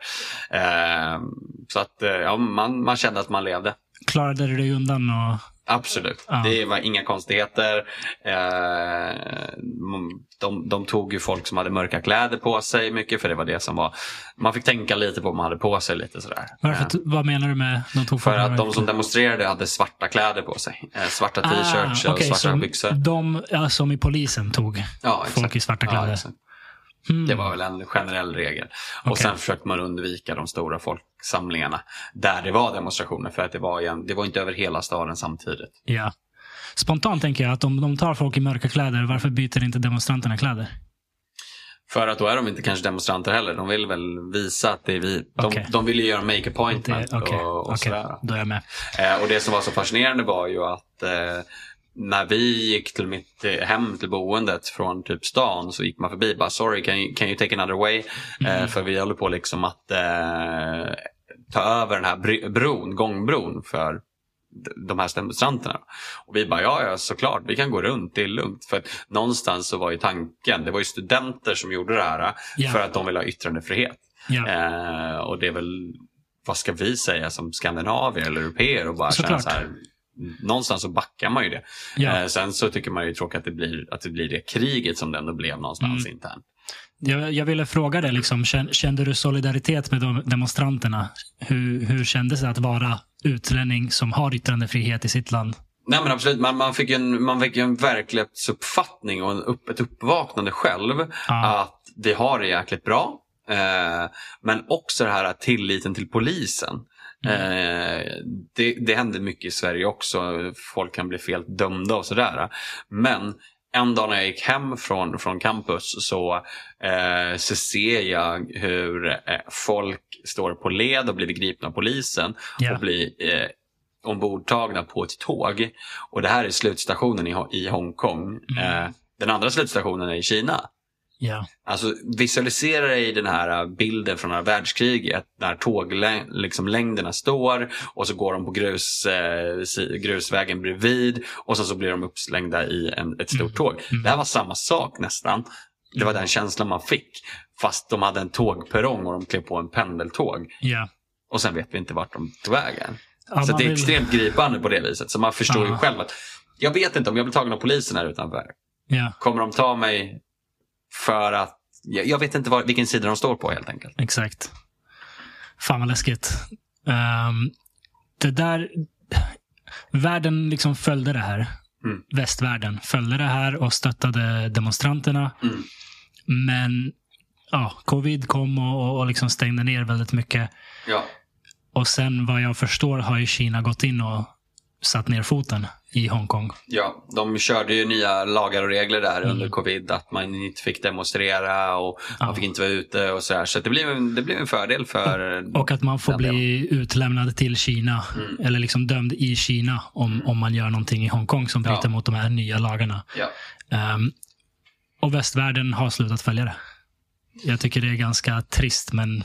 så att ja, man, man kände att man levde. Klarade du dig undan? Och... Absolut. Ja. Det var inga konstigheter. Eh, de, de tog ju folk som hade mörka kläder på sig mycket för det var det som var... Man fick tänka lite på vad man hade på sig lite sådär. Varför, eh, vad menar du med de tog För att de som demonstrerade hade svarta kläder på sig. Eh, svarta ah, t-shirts och okay, svarta byxor. De ja, som i polisen tog ja, folk i svarta kläder? Ja, Det var väl en generell regel. Och Okej. sen försökte man undvika de stora folksamlingarna där det var demonstrationer för att det var, igen, det var inte över hela staden samtidigt. Ja. Spontant tänker jag att om de tar folk i mörka kläder, varför byter inte demonstranterna kläder? För att då är de inte kanske demonstranter heller. De vill väl visa att det är vi. De, Okej. de vill ju göra make Det, appointment Okej, och, och sådär. då är jag med. Eh, och det som var så fascinerande var ju att eh, när vi gick till mitt eh, hem till boendet från typ stan så gick man förbi bara sorry can you, can you take another way? Eh, för vi håller på liksom att eh, ta över den här bron, gångbron för de här demonstranterna. Och vi bara ja, ja såklart, vi kan gå runt, det är lugnt. För att någonstans så var ju tanken, det var ju studenter som gjorde det här Ja. för att de vill ha yttrandefrihet. Ja. Eh, och det är väl, vad ska vi säga som skandinavier eller europeer och bara känna så här, någonstans så backar man ju det. Ja. Eh, sen så tycker man ju tråkigt att det blir, att det blir det kriget som det ändå blev någonstans Mm. internt. Jag, jag ville fråga dig, liksom, kän- kände du solidaritet med de demonstranterna? Hur, hur kändes det att vara utlänning som har yttrandefrihet i sitt land? Nej men absolut, man, man, fick ju en, man fick en verklighetsuppfattning och en upp, ett uppvaknande själv Ja. att vi har det jäkligt bra. Eh, men också det här tilliten till polisen. Eh, det, det händer mycket i Sverige också. Folk kan bli fel dömda och sådär. Men en dag när jag gick hem från, från campus så, eh, så ser jag hur eh, folk står på led och blir gripna av polisen Ja. och blir eh, ombordtagna på ett tåg. Och det här är slutstationen i Hongkong. Mm. Eh, den andra slutstationen är i Kina. Ja. Alltså visualisera dig den här bilden från världskriget när tåglängderna liksom, längderna står och så går de på grus, eh, grusvägen bredvid och sen så blir de uppslängda i en, ett stort Mm. tåg. Mm. Det här var samma sak nästan. Det var den känslan man fick. Fast de hade en tågperrong och de klev på en pendeltåg. Ja. Och sen vet vi inte vart de tog vägen. Ja, så det är vill- extremt gripande på det viset. Så man förstår ju Ja. själv att jag vet inte om jag blir tagen av polisen här utanför. Ja, Kommer de ta mig för att... Jag, jag vet inte var, vilken sida de står på helt enkelt. exakt. Fan vad läskigt. Ehm, det där... Världen liksom följde det här. Mm. Västvärlden följde det här och stöttade demonstranterna. Mm. Men ja, covid kom och, och liksom stängde ner väldigt mycket. Ja. Och sen vad jag förstår har ju Kina gått in och satt ner foten i Hongkong. ja, de körde ju nya lagar och regler där Mm. under covid. Att man inte fick demonstrera och man Ja. fick inte vara ute och så här. Så det blev, en- det blev en fördel för... Och att man får bli utlämnad till Kina. Mm. Eller liksom dömd i Kina om, om man gör någonting i Hongkong som bryter Ja. mot de här nya lagarna. Ja. Ehm, och västvärlden har slutat följa det. Jag tycker det är ganska trist, men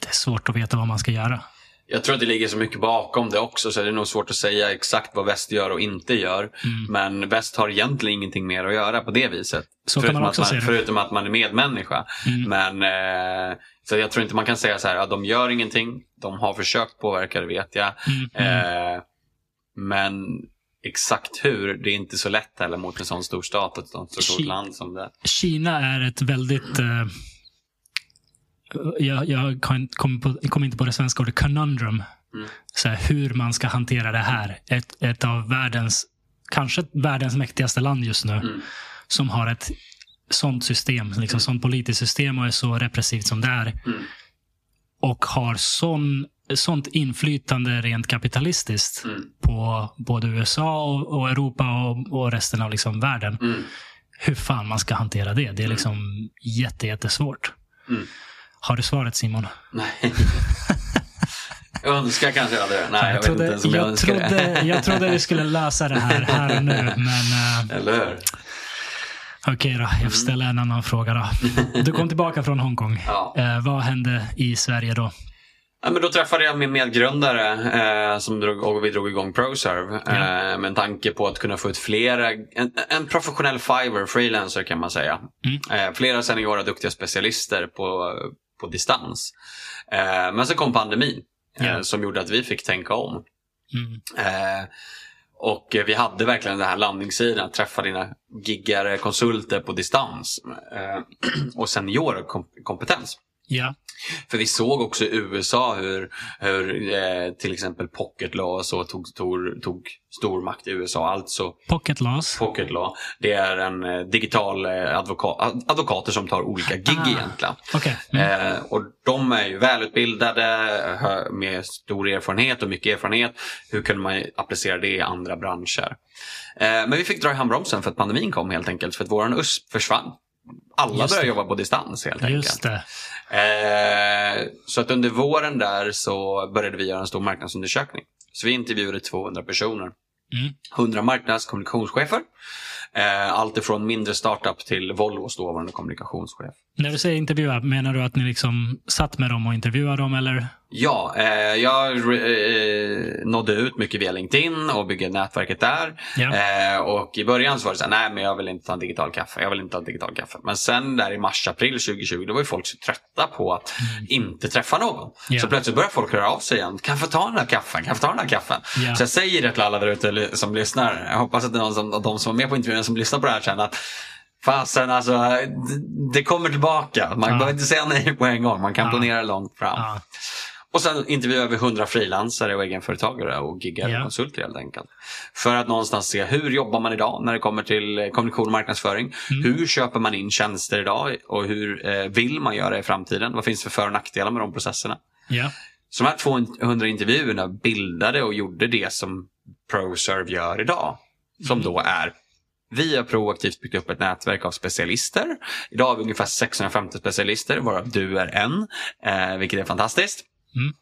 det är svårt att veta vad man ska göra. Jag tror att det ligger så mycket bakom det också så det är nog svårt att säga exakt vad väst gör och inte gör. Mm. Men väst har egentligen ingenting mer att göra på det viset. Förutom, att man, förutom att man är medmänniska. Mm. Men, eh, så jag tror inte man kan säga så här, ja, de gör ingenting. De har försökt påverka, det vet jag. Mm, mm. Eh, men exakt hur, det är inte så lätt heller mot en sån stor stat och ett sånt stort Ki- land som det. Kina är ett väldigt... eh, jag jag kan- kom, inte på det svenska ordet conundrum. Mm. Så här, hur man ska hantera det här. Ett, ett av världens, kanske världens mäktigaste land just nu. Mm. Som har ett sånt system, liksom sånt politiskt system och är så repressivt som det är. Mm. Och har sån, sånt inflytande rent kapitalistiskt Mm. på både USA och, och Europa och, och resten av liksom världen Mm. hur fan man ska hantera det. Det är liksom jätte, jättesvårt. Mm. Har du svaret Simon? Nej. jag önskar kanske jag hade det. Nej, jag, jag, vet trodde, inte ens om jag, jag, trodde, det. jag trodde vi skulle lösa det här, här och nu. Men uh, Eller hur? okej då, jag får ställa en annan fråga då. Du kom tillbaka från Hongkong. Ja. Eh, vad hände i Sverige då? Ja, men då träffade jag min medgrundare eh, som drog, och vi drog igång ProServe Ja. eh, med en tanke på att kunna få ut flera, en, en professionell Fiverr, freelancer kan man säga. Mm. Eh, flera seniora duktiga specialister på, på distans. Eh, men så kom pandemin eh, Ja. som gjorde att vi fick tänka om. Mm. Eh, och vi hade verkligen den här landningssidan, träffa dina giggare, konsulter på distans. Eh, och senior kom- kompetens. Ja. För vi såg också i USA hur, hur eh, till exempel pocket law så tog, tog, tog stor makt i USA. Alltså Pocket laws. pocket law, det är en eh, digital eh, advoka, ad- advokater som tar olika gig Ah. egentligen. Okej. Mm. Eh, och de är ju välutbildade med stor erfarenhet och mycket erfarenhet. Hur kunde man applicera det i andra branscher? Eh, men vi fick dra i handbromsen för att pandemin kom helt enkelt. För att våran USP försvann. Alla Just började det. jobba på distans helt Just enkelt. Eh, så att under våren där så började vi göra en stor marknadsundersökning. Så vi intervjuade 200 personer. Mm. 100 marknadskommunikationschefer. Eh, allt ifrån mindre startup till Volvos dåvarande kommunikationschef. När du säger intervjua, menar du att ni liksom satt med dem och intervjuade dem eller? Ja, eh, jag eh, nådde ut mycket via LinkedIn och byggde nätverket där. Ja. Eh, och i början så var det så här, nej men jag vill inte ta en digital kaffe. Jag vill inte ta en digital kaffe. Men sen där i mars-april 2020, då var ju folk så trötta på att inte träffa någon. Mm. Ja. Så plötsligt började folk höra av sig igen. Kan jag få ta den här kaffen? Kan jag få ta den här kaffen? Ja. Så jag säger det till alla där ute som lyssnar. Jag hoppas att det är någon som, av de som var med på intervjun som lyssnar på det här känner att Fasen alltså, det, kommer tillbaka. Man Ja. behöver inte säga nej på en gång. Man kan Ja. planera långt fram. Ja. Och sen intervjuade vi 100 frilansare och egenföretagare och giggare Ja. och konsulter helt enkelt. För att någonstans se hur jobbar man idag när det kommer till eh, kommunikation och marknadsföring. Mm. Hur köper man in tjänster idag och hur eh, vill man göra i framtiden? Vad finns för för och nackdelar med de processerna? Ja. Så de här 200 intervjuerna bildade och gjorde det som ProServe gör idag. Som då är vi har proaktivt byggt upp ett nätverk av specialister. Idag har vi ungefär 650 specialister, varav du är en, eh, vilket är fantastiskt. Mm.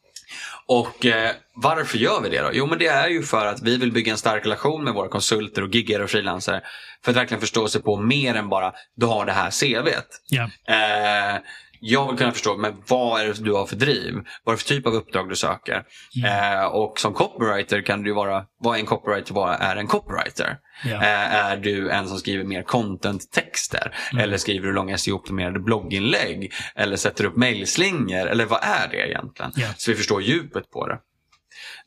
Och eh, varför gör vi det då? Jo, men det är ju för att vi vill bygga en stark relation med våra konsulter och giggare och frilansare. För att verkligen förstå sig på mer än bara, du har det här CVt. Ja. Eh, jag vill kunna förstå, men vad är det du har för driv? Vad är det för typ av uppdrag du söker? Eh, och som copywriter kan du vara, vad är en copywriter? Vad är en copywriter? Ja. Eh, är du en som skriver mer content-texter? Eller skriver du långa SEO-optimerade blogginlägg? Eller sätter upp mejlslingor? Eller vad är det egentligen? Ja. Så vi förstår djupet på det.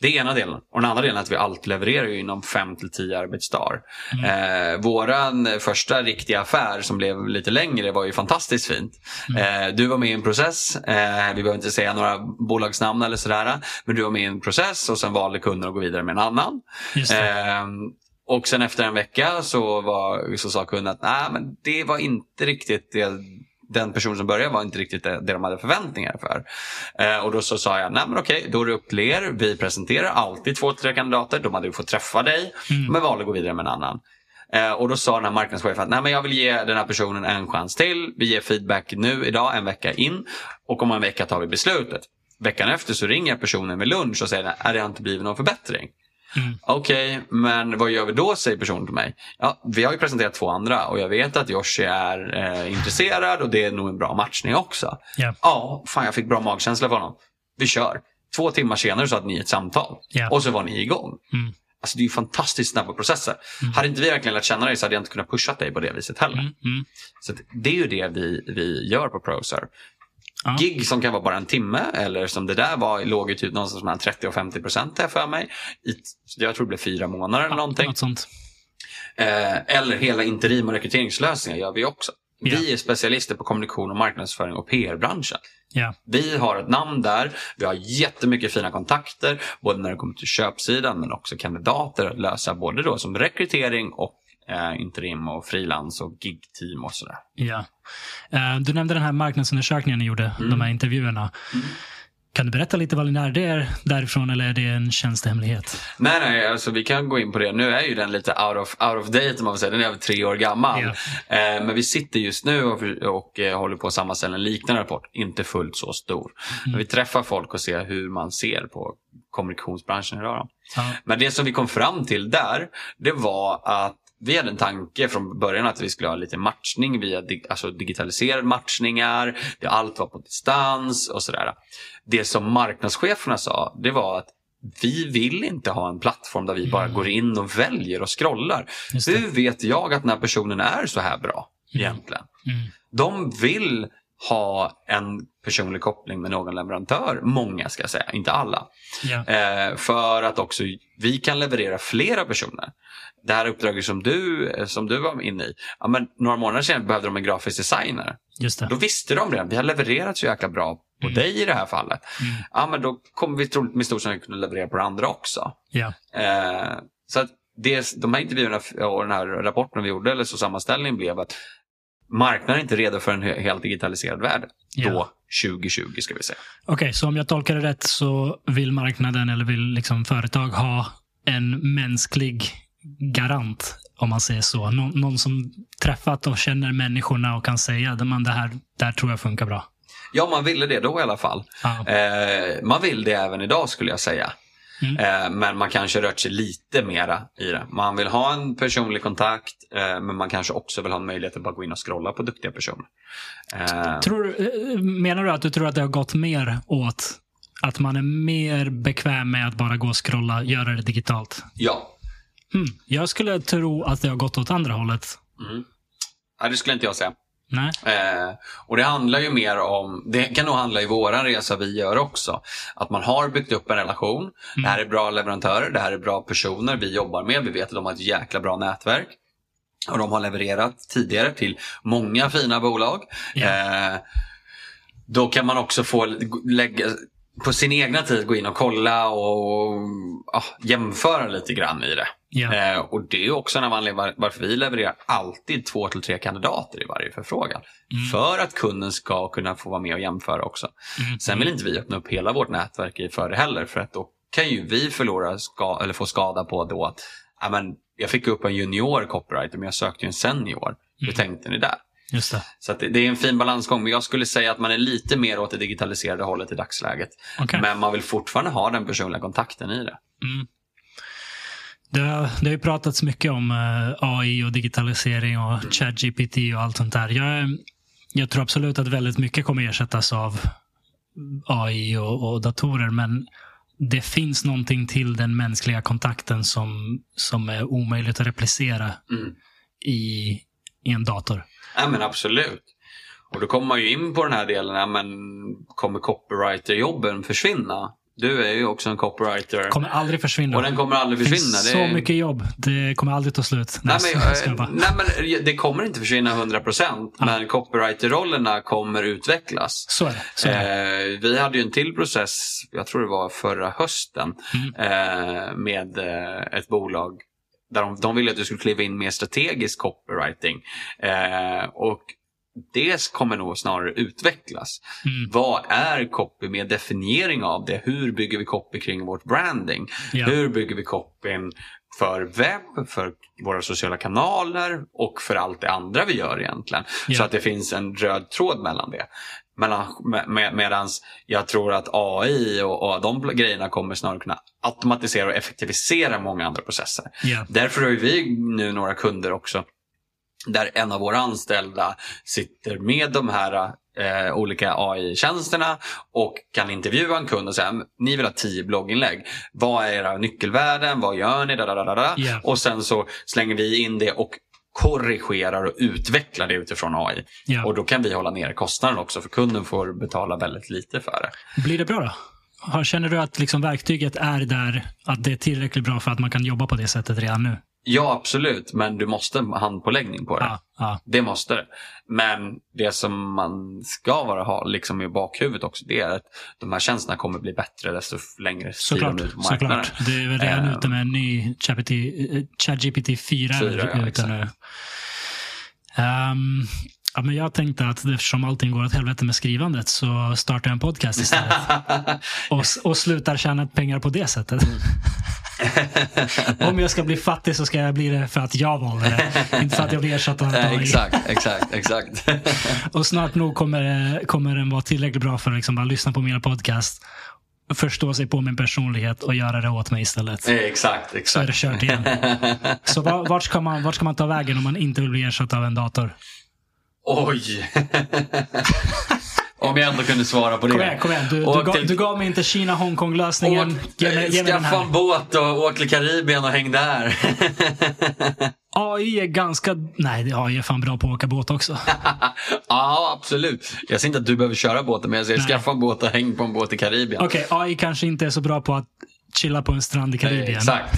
Det är ena delen. Och den andra delen är att vi alltid levererar inom 5 till 10 arbetsdagar. Eh, våran första riktiga affär som blev lite längre var ju fantastiskt fint. Eh, du var med i en process. Eh, vi behöver inte säga några bolagsnamn eller sådär. Men du var med i en process och sen valde kunden att gå vidare med en annan. Just det. Eh, och sen efter en vecka så, var, så sa kunden att Nej, men det var inte riktigt det den personen som började var inte riktigt det, det de hade förväntningar för. Eh, och då så sa jag, nej men okej, då är det upp till er. Vi presenterar alltid två, tre kandidater. De hade ju fått träffa dig, men valde att gå vidare med en annan. Eh, och då sa den här marknadschefen att nej, men jag vill ge den här personen en chans till. Vi ger feedback nu idag, en vecka in. Och om en vecka tar vi beslutet. Veckan efter så ringer jag personen vid lunch och säger, är det inte blivit någon förbättring? Mm. Okej, men vad gör vi då, säger personen till mig. Ja, vi har ju presenterat två andra och jag vet att Joshi är eh, intresserad och det är nog en bra matchning också. Ja. Ja, fan jag fick bra magkänsla för honom. Vi kör. Två timmar senare så hade ni ett samtal. Ja. Och så var ni igång. Mm. Alltså det är ju fantastiskt snabba processer. Hade inte vi verkligen lärt känna dig så hade jag inte kunnat pusha dig på det viset heller. Mm. Mm. Så det är ju det vi, vi gör på ProServe. Ja. Gig som kan vara bara en timme eller som det där var, låg ju typ någonstans mellan 30 och 50 procent här för mig. I, jag tror det blev fyra månader eller någonting. Något. Eh, eller hela interim och rekryteringslösningar gör vi också. Ja. Vi är specialister på kommunikation och marknadsföring och PR-branschen. Ja. Vi har ett namn där, vi har jättemycket fina kontakter, både när det kommer till köpsidan men också kandidater att lösa både då som rekrytering och eh, interim och frilans och gig-team och sådär. Ja. Eh, Du nämnde den här marknadsundersökningen ni gjorde, Mm. de här intervjuerna. Kan du berätta lite vad ni lärde er därifrån eller är det en tjänstehemlighet? Nej, nej, alltså vi kan gå in på det. Nu är ju den lite out of, out of date man vill säga. Den är över tre år gammal. Ja. Eh, men vi sitter just nu och, och eh, håller på att sammanställa en liknande rapport. Inte fullt så stor. Men vi träffar folk och ser hur man ser på kommunikationsbranschen idag. Ja. Men det som vi kom fram till där, det var att vi hade en tanke från början att vi skulle ha lite matchning via dig, alltså digitaliserade matchningar. Det allt var på distans och sådär. Det som marknadscheferna sa, det var att vi vill inte ha en plattform där vi bara går in och väljer och scrollar. Hur vet jag att den här personen är så här bra egentligen? Mm. De vill ha en personlig koppling med någon leverantör. Många ska jag säga, inte alla. Ja. Eh, för att också vi kan leverera flera personer. Det här uppdraget som du, som du var inne i. Ja, men några månader sedan behövde de en grafisk designer. Just det. Då visste de redan, vi har levererat så jäkla bra på Mm. dig i det här fallet. Mm. Ja, men då kommer vi troligt med stor sannolikhet kunna leverera på det andra också. Ja. Eh, så att det, de här intervjuerna och den här rapporten vi gjorde, eller så sammanställningen blev att marknaden är inte redo för en he- helt digitaliserad värld. Ja. Då, 2020 ska vi säga. Okej, så om jag tolkar det rätt så vill marknaden eller vill liksom företag ha en mänsklig garant, om man säger så. Nå- någon som träffat och känner människorna och kan säga att det här, det här tror jag funkar bra. Ja, man ville det då i alla fall. Ja. Eh, man vill det även idag skulle jag säga. Mm. Eh, men man kanske rört sig lite mera i det. Man vill ha en personlig kontakt eh, men man kanske också vill ha en möjlighet att bara gå in och scrolla på duktiga personer. Eh, Tror, eh, menar du att du tror att det har gått mer åt att man är mer bekväm med att bara gå och scrolla, göra det digitalt? ja. Hmm. Jag skulle tro att det har gått åt andra hållet. Mm. ja, det skulle inte jag säga. Nej? Eh, och det handlar ju mer om, det kan nog handla i våran resa vi gör också. Att man har byggt upp en relation. Det här är bra leverantörer, det här är bra personer vi jobbar med. Vi vet att de har ett jäkla bra nätverk. Och de har levererat tidigare till många fina bolag. Ja. Eh, då kan man också få lägga, på sin egna tid gå in och kolla och ja, jämföra lite grann i det. Ja. Eh, och det är också en av anledningarna var- varför vi levererar alltid två till tre kandidater i varje förfrågan. Mm. För att kunden ska kunna få vara med och jämföra också. Mm. Sen vill inte vi öppna upp hela vårt nätverk i för det heller. För att då kan ju vi förlora ska, eller få skada på då att ja, men, jag fick upp en junior copywriter men jag sökte ju en senior. Hur Mm. tänkte ni där? Just det. Så det, det är en fin balansgång. Men jag skulle säga att man är lite mer åt det digitaliserade hållet i dagsläget. Okej. Men man vill fortfarande ha den personliga kontakten i det. Mm. Det, har- det har ju pratats mycket om eh, AI och digitalisering och ChatGPT och allt sånt där. Jag, jag tror absolut att väldigt mycket kommer ersättas av AI och, och datorer, men det finns någonting till den mänskliga kontakten som, som är omöjligt att replicera Mm. i, i en dator. Ja men absolut. Och då kommer man ju in på den här delen, ja, men kommer copywriter-jobben försvinna? Du är ju också en copywriter. kommer aldrig försvinna. och den kommer aldrig försvinna. Det är- så mycket jobb. Det kommer aldrig ta slut. Nej Nej, men, jag eh, nej men det kommer inte försvinna 100% men copywriter-rollerna kommer utvecklas. Så är det. Så är det. Eh, vi hade ju en till process, jag tror det var förra hösten, Mm. eh, med eh, ett bolag där de, de ville att du skulle kliva in mer strategisk copywriting. Eh, och det kommer nog snarare utvecklas. Mm. Vad är copy med definiering av det? Hur bygger vi copy kring vårt branding? Ja. Hur bygger vi copyn för webb, för våra sociala kanaler och för allt det andra vi gör egentligen. Ja. Så att det finns en röd tråd mellan det. Mellan, med, med, medans jag tror att AI och, och de grejerna kommer snarare kunna automatisera och effektivisera många andra processer. Ja. Därför har vi nu några kunder också där en av våra anställda sitter med de här eh, olika AI-tjänsterna och kan intervjua en kund och säga ni vill ha tio blogginlägg. Vad är era nyckelvärden? Vad gör ni? Da, da, da, da, da. Ja. Och sen så slänger vi in det och korrigerar och utvecklar det utifrån AI. Ja. Och då kan vi hålla ner kostnaden också för kunden får betala väldigt lite för det. Blir det bra då? Känner du att liksom verktyget är där, att det är tillräckligt bra för att man kan jobba på det sättet redan nu? Ja, absolut. Men du måste ha handpåläggning på det. Ja, ja, Det måste det. Men det som man ska vara, ha liksom i bakhuvudet också, det är att de här tjänsterna kommer bli bättre desto längre tid såklart. de är ute på marknaden. såklart. Det är väl redan Eh, ute med en ny ChatGPT, eh, ChatGPT 4. är Fyra, ja, ute exakt. nu. Ehm, ja, men jag tänkte att eftersom allting går åt helvete med skrivandet så startar jag en podcast istället. och, och slutar tjäna pengar på det sättet. Om jag ska bli fattig så ska jag bli det för att jag valde det. Inte för att jag blir ersatt av Eh, AI. exakt, exakt, exakt. Och snart nog kommer, kommer den vara tillräckligt bra för att liksom bara lyssna på mina podcast, förstå sig på min personlighet och göra det åt mig istället. Eh, exakt, exakt. Så är det kört igen. Så va- vart ska, man, vart ska man ta vägen om man inte vill bli ersatt av en dator? Oj! Om jag ändå kunde svara på det. Kom igen, kom igen. Du, du, gav, till- du gav mig inte Kina-Hongkong-lösningen. Åk, Ge mig, ge mig den skaffa en båt och åk till Karibien och häng där. AI är ganska... Nej, AI är fan bra på att åka båt också. ja, absolut. Jag säger inte att du behöver köra båten, men jag säger Nej. skaffa en båt och häng på en båt i Karibien. Okej, AI kanske inte är så bra på att chilla på en strand i Karibien. Exakt.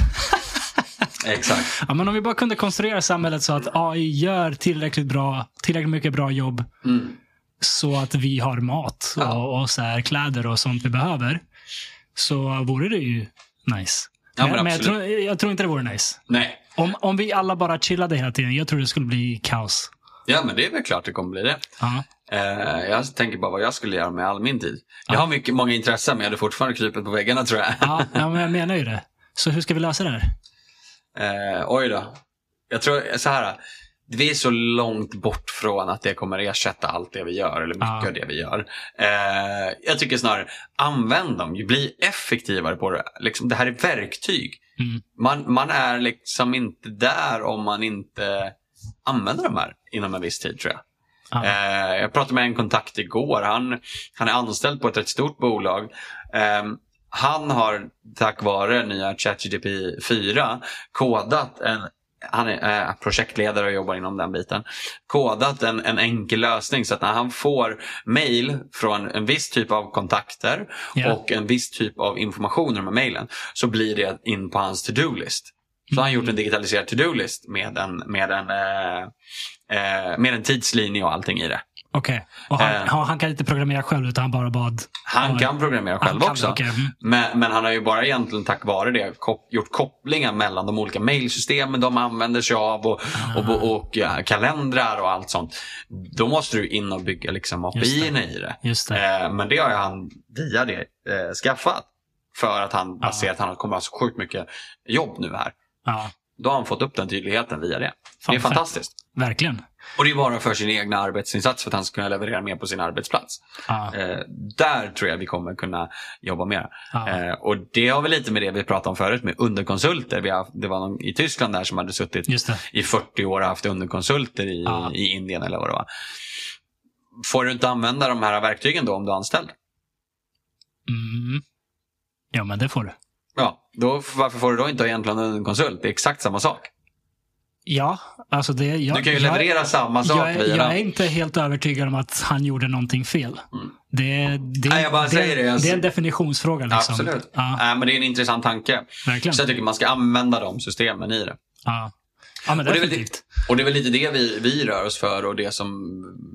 Exakt. Ja, men om vi bara kunde konstruera samhället så att AI gör tillräckligt bra, tillräckligt mycket bra jobb Mm. Så att vi har mat Ja. och, och så här, kläder och sånt vi behöver så vore det ju nice. Ja, men men men jag, tror, jag tror inte det vore nice. Nej. Om, om vi alla bara chillade hela tiden, jag tror det skulle bli kaos. Ja, men det är väl klart det kommer bli det. Ja. Eh, jag tänker bara vad jag skulle göra med all min tid. Jag har mycket, många intressen men jag hade fortfarande krypit på väggarna tror jag. Ja, ja, men jag menar ju det. Så hur ska vi lösa det här? Eh, oj då. Jag tror så här. Vi är så långt bort från att det kommer ersätta allt det vi gör, eller mycket Ja. av det vi gör. Eh, jag tycker snarare, använd dem, bli effektivare på det. Liksom, det här är verktyg. Mm. Man, man är liksom inte där om man inte använder de här inom en viss tid tror jag. Ja. Eh, jag pratade med en kontakt igår. Han, han är anställd på ett rätt stort bolag. Eh, han har tack vare nya ChatGPT 4 kodat en han är eh, projektledare och jobbar inom den biten. Kodat en, en enkel lösning så att när han får mail från en viss typ av kontakter Ja. och en viss typ av information i de här mailen så blir det in på hans to-do-list. Så har han gjort en digitaliserad to-do-list med en, med, en, eh, eh, med en tidslinje och allting i det. Okej. Och han, Eh. han, kan inte programmera själv utan han bara bad. Han Ja. kan programmera själv kan också. okej. Mm. Men, men han har ju bara egentligen tack vare det kop gjort kopplingar mellan de olika mailsystemen de använder sig av och, Ah. och, och, ja, kalendrar och allt sånt. Då måste du in och bygga liksom Just det. API i det. Just det. Eh, men det har ju han via det eh, skaffat. För att han Ja. ser att han kommer ha så sjukt mycket jobb nu här. Ja, Då har han fått upp den tydligheten via det. Fan, det är fantastiskt. verkligen. Och det är bara för sin egna arbetsinsats för att han ska kunna leverera mer på sin arbetsplats. Ja, Eh, där tror jag vi kommer kunna jobba mer. ja, Eh, och det har väl lite med det vi pratade om förut med underkonsulter. Vi har, det var någon i Tyskland där som hade suttit i 40 år och haft underkonsulter i, Ja. i Indien eller vad det var. Får du inte använda de här verktygen då om du är anställd? Mm. Ja, men det får du. Ja, då, varför får du då inte egentligen en underkonsult? Det är exakt samma sak. Ja, alltså det... Jag, Du kan ju jag- leverera samma sak jag, via jag är inte helt övertygad om att han gjorde någonting fel. Mm. Det, det, Nej, jag bara det, säger det. Jag- det är en definitionsfråga. Liksom. Absolut. Ja, Nej, men det är en intressant tanke. verkligen. Så jag tycker man ska använda de systemen i det. Ja. ja, men Och det är väl. Och det är väl lite det vi, vi rör oss för och det som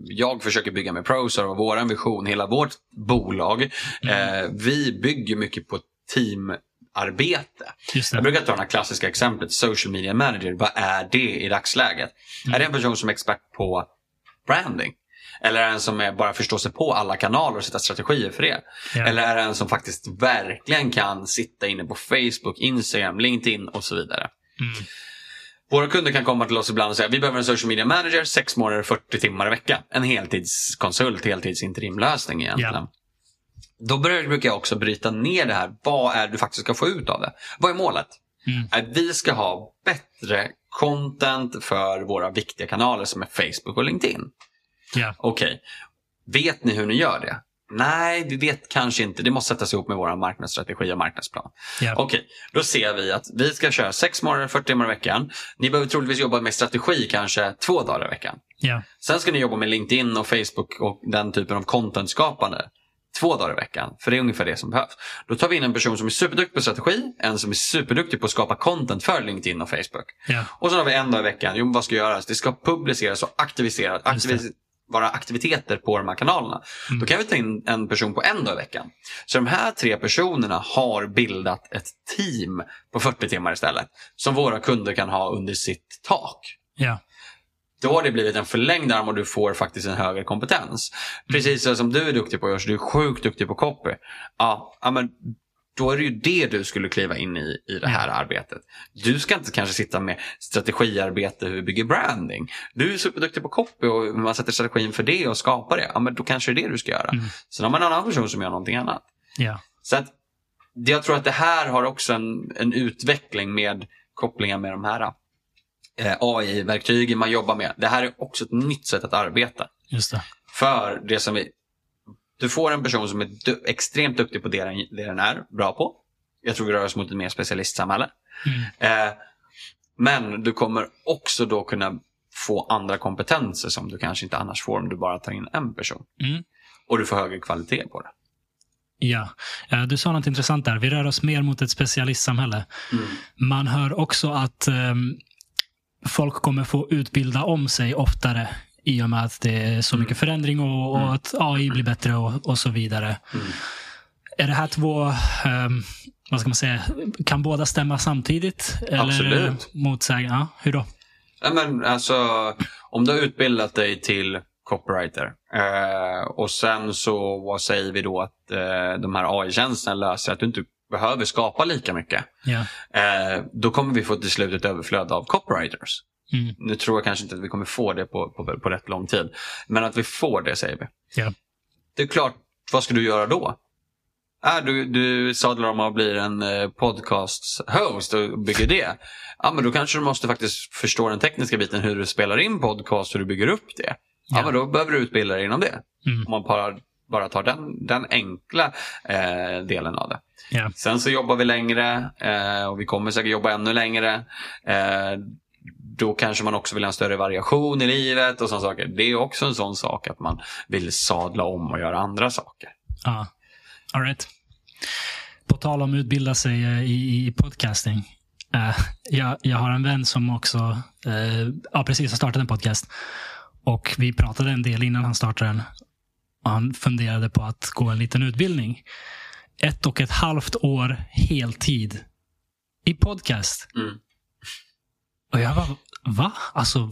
jag försöker bygga med Prosar och vår vision, hela vårt bolag. Mm. Eh, vi bygger mycket på teamarbete. Just Jag brukar ta det här klassiska exemplet, social media manager. Vad är det i dagsläget? Mm. Är det en person som är expert på branding? Eller är det en som är bara förstår sig på alla kanaler och sätta strategier för det? Ja. Eller är det en som faktiskt verkligen kan sitta inne på Facebook, Instagram, LinkedIn och så vidare? Mm. Våra kunder kan komma till oss ibland och säga vi behöver en social media manager, 6 månader, 40 timmar i veckan. En heltidskonsult, heltidsinterimlösning egentligen. Ja. Då brukar jag också bryta ner det här. Vad är det du faktiskt ska få ut av det? Vad är målet? Mm. Att vi ska ha bättre content för våra viktiga kanaler som är Facebook och LinkedIn. Ja. Okej, vet ni hur ni gör det? Nej, vi vet kanske inte. Det måste sättas ihop med vår marknadsstrategi och marknadsplan. Ja. Okej, då ser vi att vi ska köra 6 månader, 40 timmar i veckan. Ni behöver troligtvis jobba med strategi kanske två dagar i veckan. Ja. Sen ska ni jobba med LinkedIn och Facebook och den typen av content-skapande två dagar i veckan. För det är ungefär det som behövs. Då tar vi in en person som är superduktig på strategi, en som är superduktig på att skapa content för LinkedIn och Facebook. Ja. Och sen har vi en dag i veckan. Jo, vad ska göras? Det ska publiceras och aktiviseras. Aktivis- vara aktiviteter på de här kanalerna. Mm. Då kan vi ta in en person på en dag i veckan. Så de här tre personerna har bildat ett team på 40 timmar istället. Som våra kunder kan ha under sitt tak. Ja. Då har det blivit en förlängd arm och du får faktiskt en högre kompetens. Precis så som du är duktig på Josh, du är sjukt duktig på copy. Ja, ja men då är det ju det du skulle kliva in i, i det här arbetet. Du ska inte kanske sitta med strategiarbete hur vi bygger branding. Du är superduktig på copy och man sätter strategin för det och skapar det. Ja, men då kanske det är det du ska göra. Mm. Sen har man en annan person som gör någonting annat. Ja. Så att, jag tror att det här har också en, en utveckling med kopplingar med de här AI-verktygen man jobbar med. Det här är också ett nytt sätt att arbeta. Just det. För det som vi, du får en person som är du, extremt duktig på det den, det den är bra på. Jag tror vi rör oss mot ett mer specialistsamhälle. Mm. Eh, men du kommer också då kunna få andra kompetenser som du kanske inte annars får om du bara tar in en person. Mm. Och du får högre kvalitet på det. Ja. Eh, Du sa något intressant där. Vi rör oss mer mot ett specialistsamhälle. Man hör också att ehm, folk kommer få utbilda om sig oftare i och med att det är så mycket förändring och, och att AI blir bättre och, och så vidare. Mm. Är det här två, um, vad ska man säga, kan båda stämma samtidigt? Eller Absolut. motsäga? Ja, hur då? Ja, men alltså, om du har utbildat dig till copywriter eh, och sen så vad säger vi då att eh, de här AI-tjänsterna löser att du inte behöver skapa lika mycket. Ja. Eh, då kommer vi få till slut ett överflöd av copywriters. Mm. Nu tror jag kanske inte att vi kommer få det på, på, på rätt lång tid. Men att vi får det säger vi. Ja. Det är klart, vad ska du göra då? Äh, du, du sadlar om att bli en eh, podcast-host och bygger det. Ja, men då kanske du måste faktiskt förstå den tekniska biten, hur du spelar in podcast, hur du bygger upp det. Ja, Ja. men då behöver du utbilda dig inom det. Mm. Om man bara, bara tar den, den enkla eh, delen av det. Ja. Sen så jobbar vi längre eh, och vi kommer säkert jobba ännu längre. Eh, då kanske man också vill ha en större variation i livet och sådana saker. Det är också en sån sak att man vill sadla om och göra andra saker. Ja. All right. På tal om att utbilda sig eh, i, i podcasting. Eh, jag, jag har en vän som också eh, ja, precis har startat en podcast. Och Vi pratade en del innan han startade den. Han funderade på att gå en liten utbildning. Ett och ett halvt år heltid i podcast. Mm. Och jag bara, va? Alltså,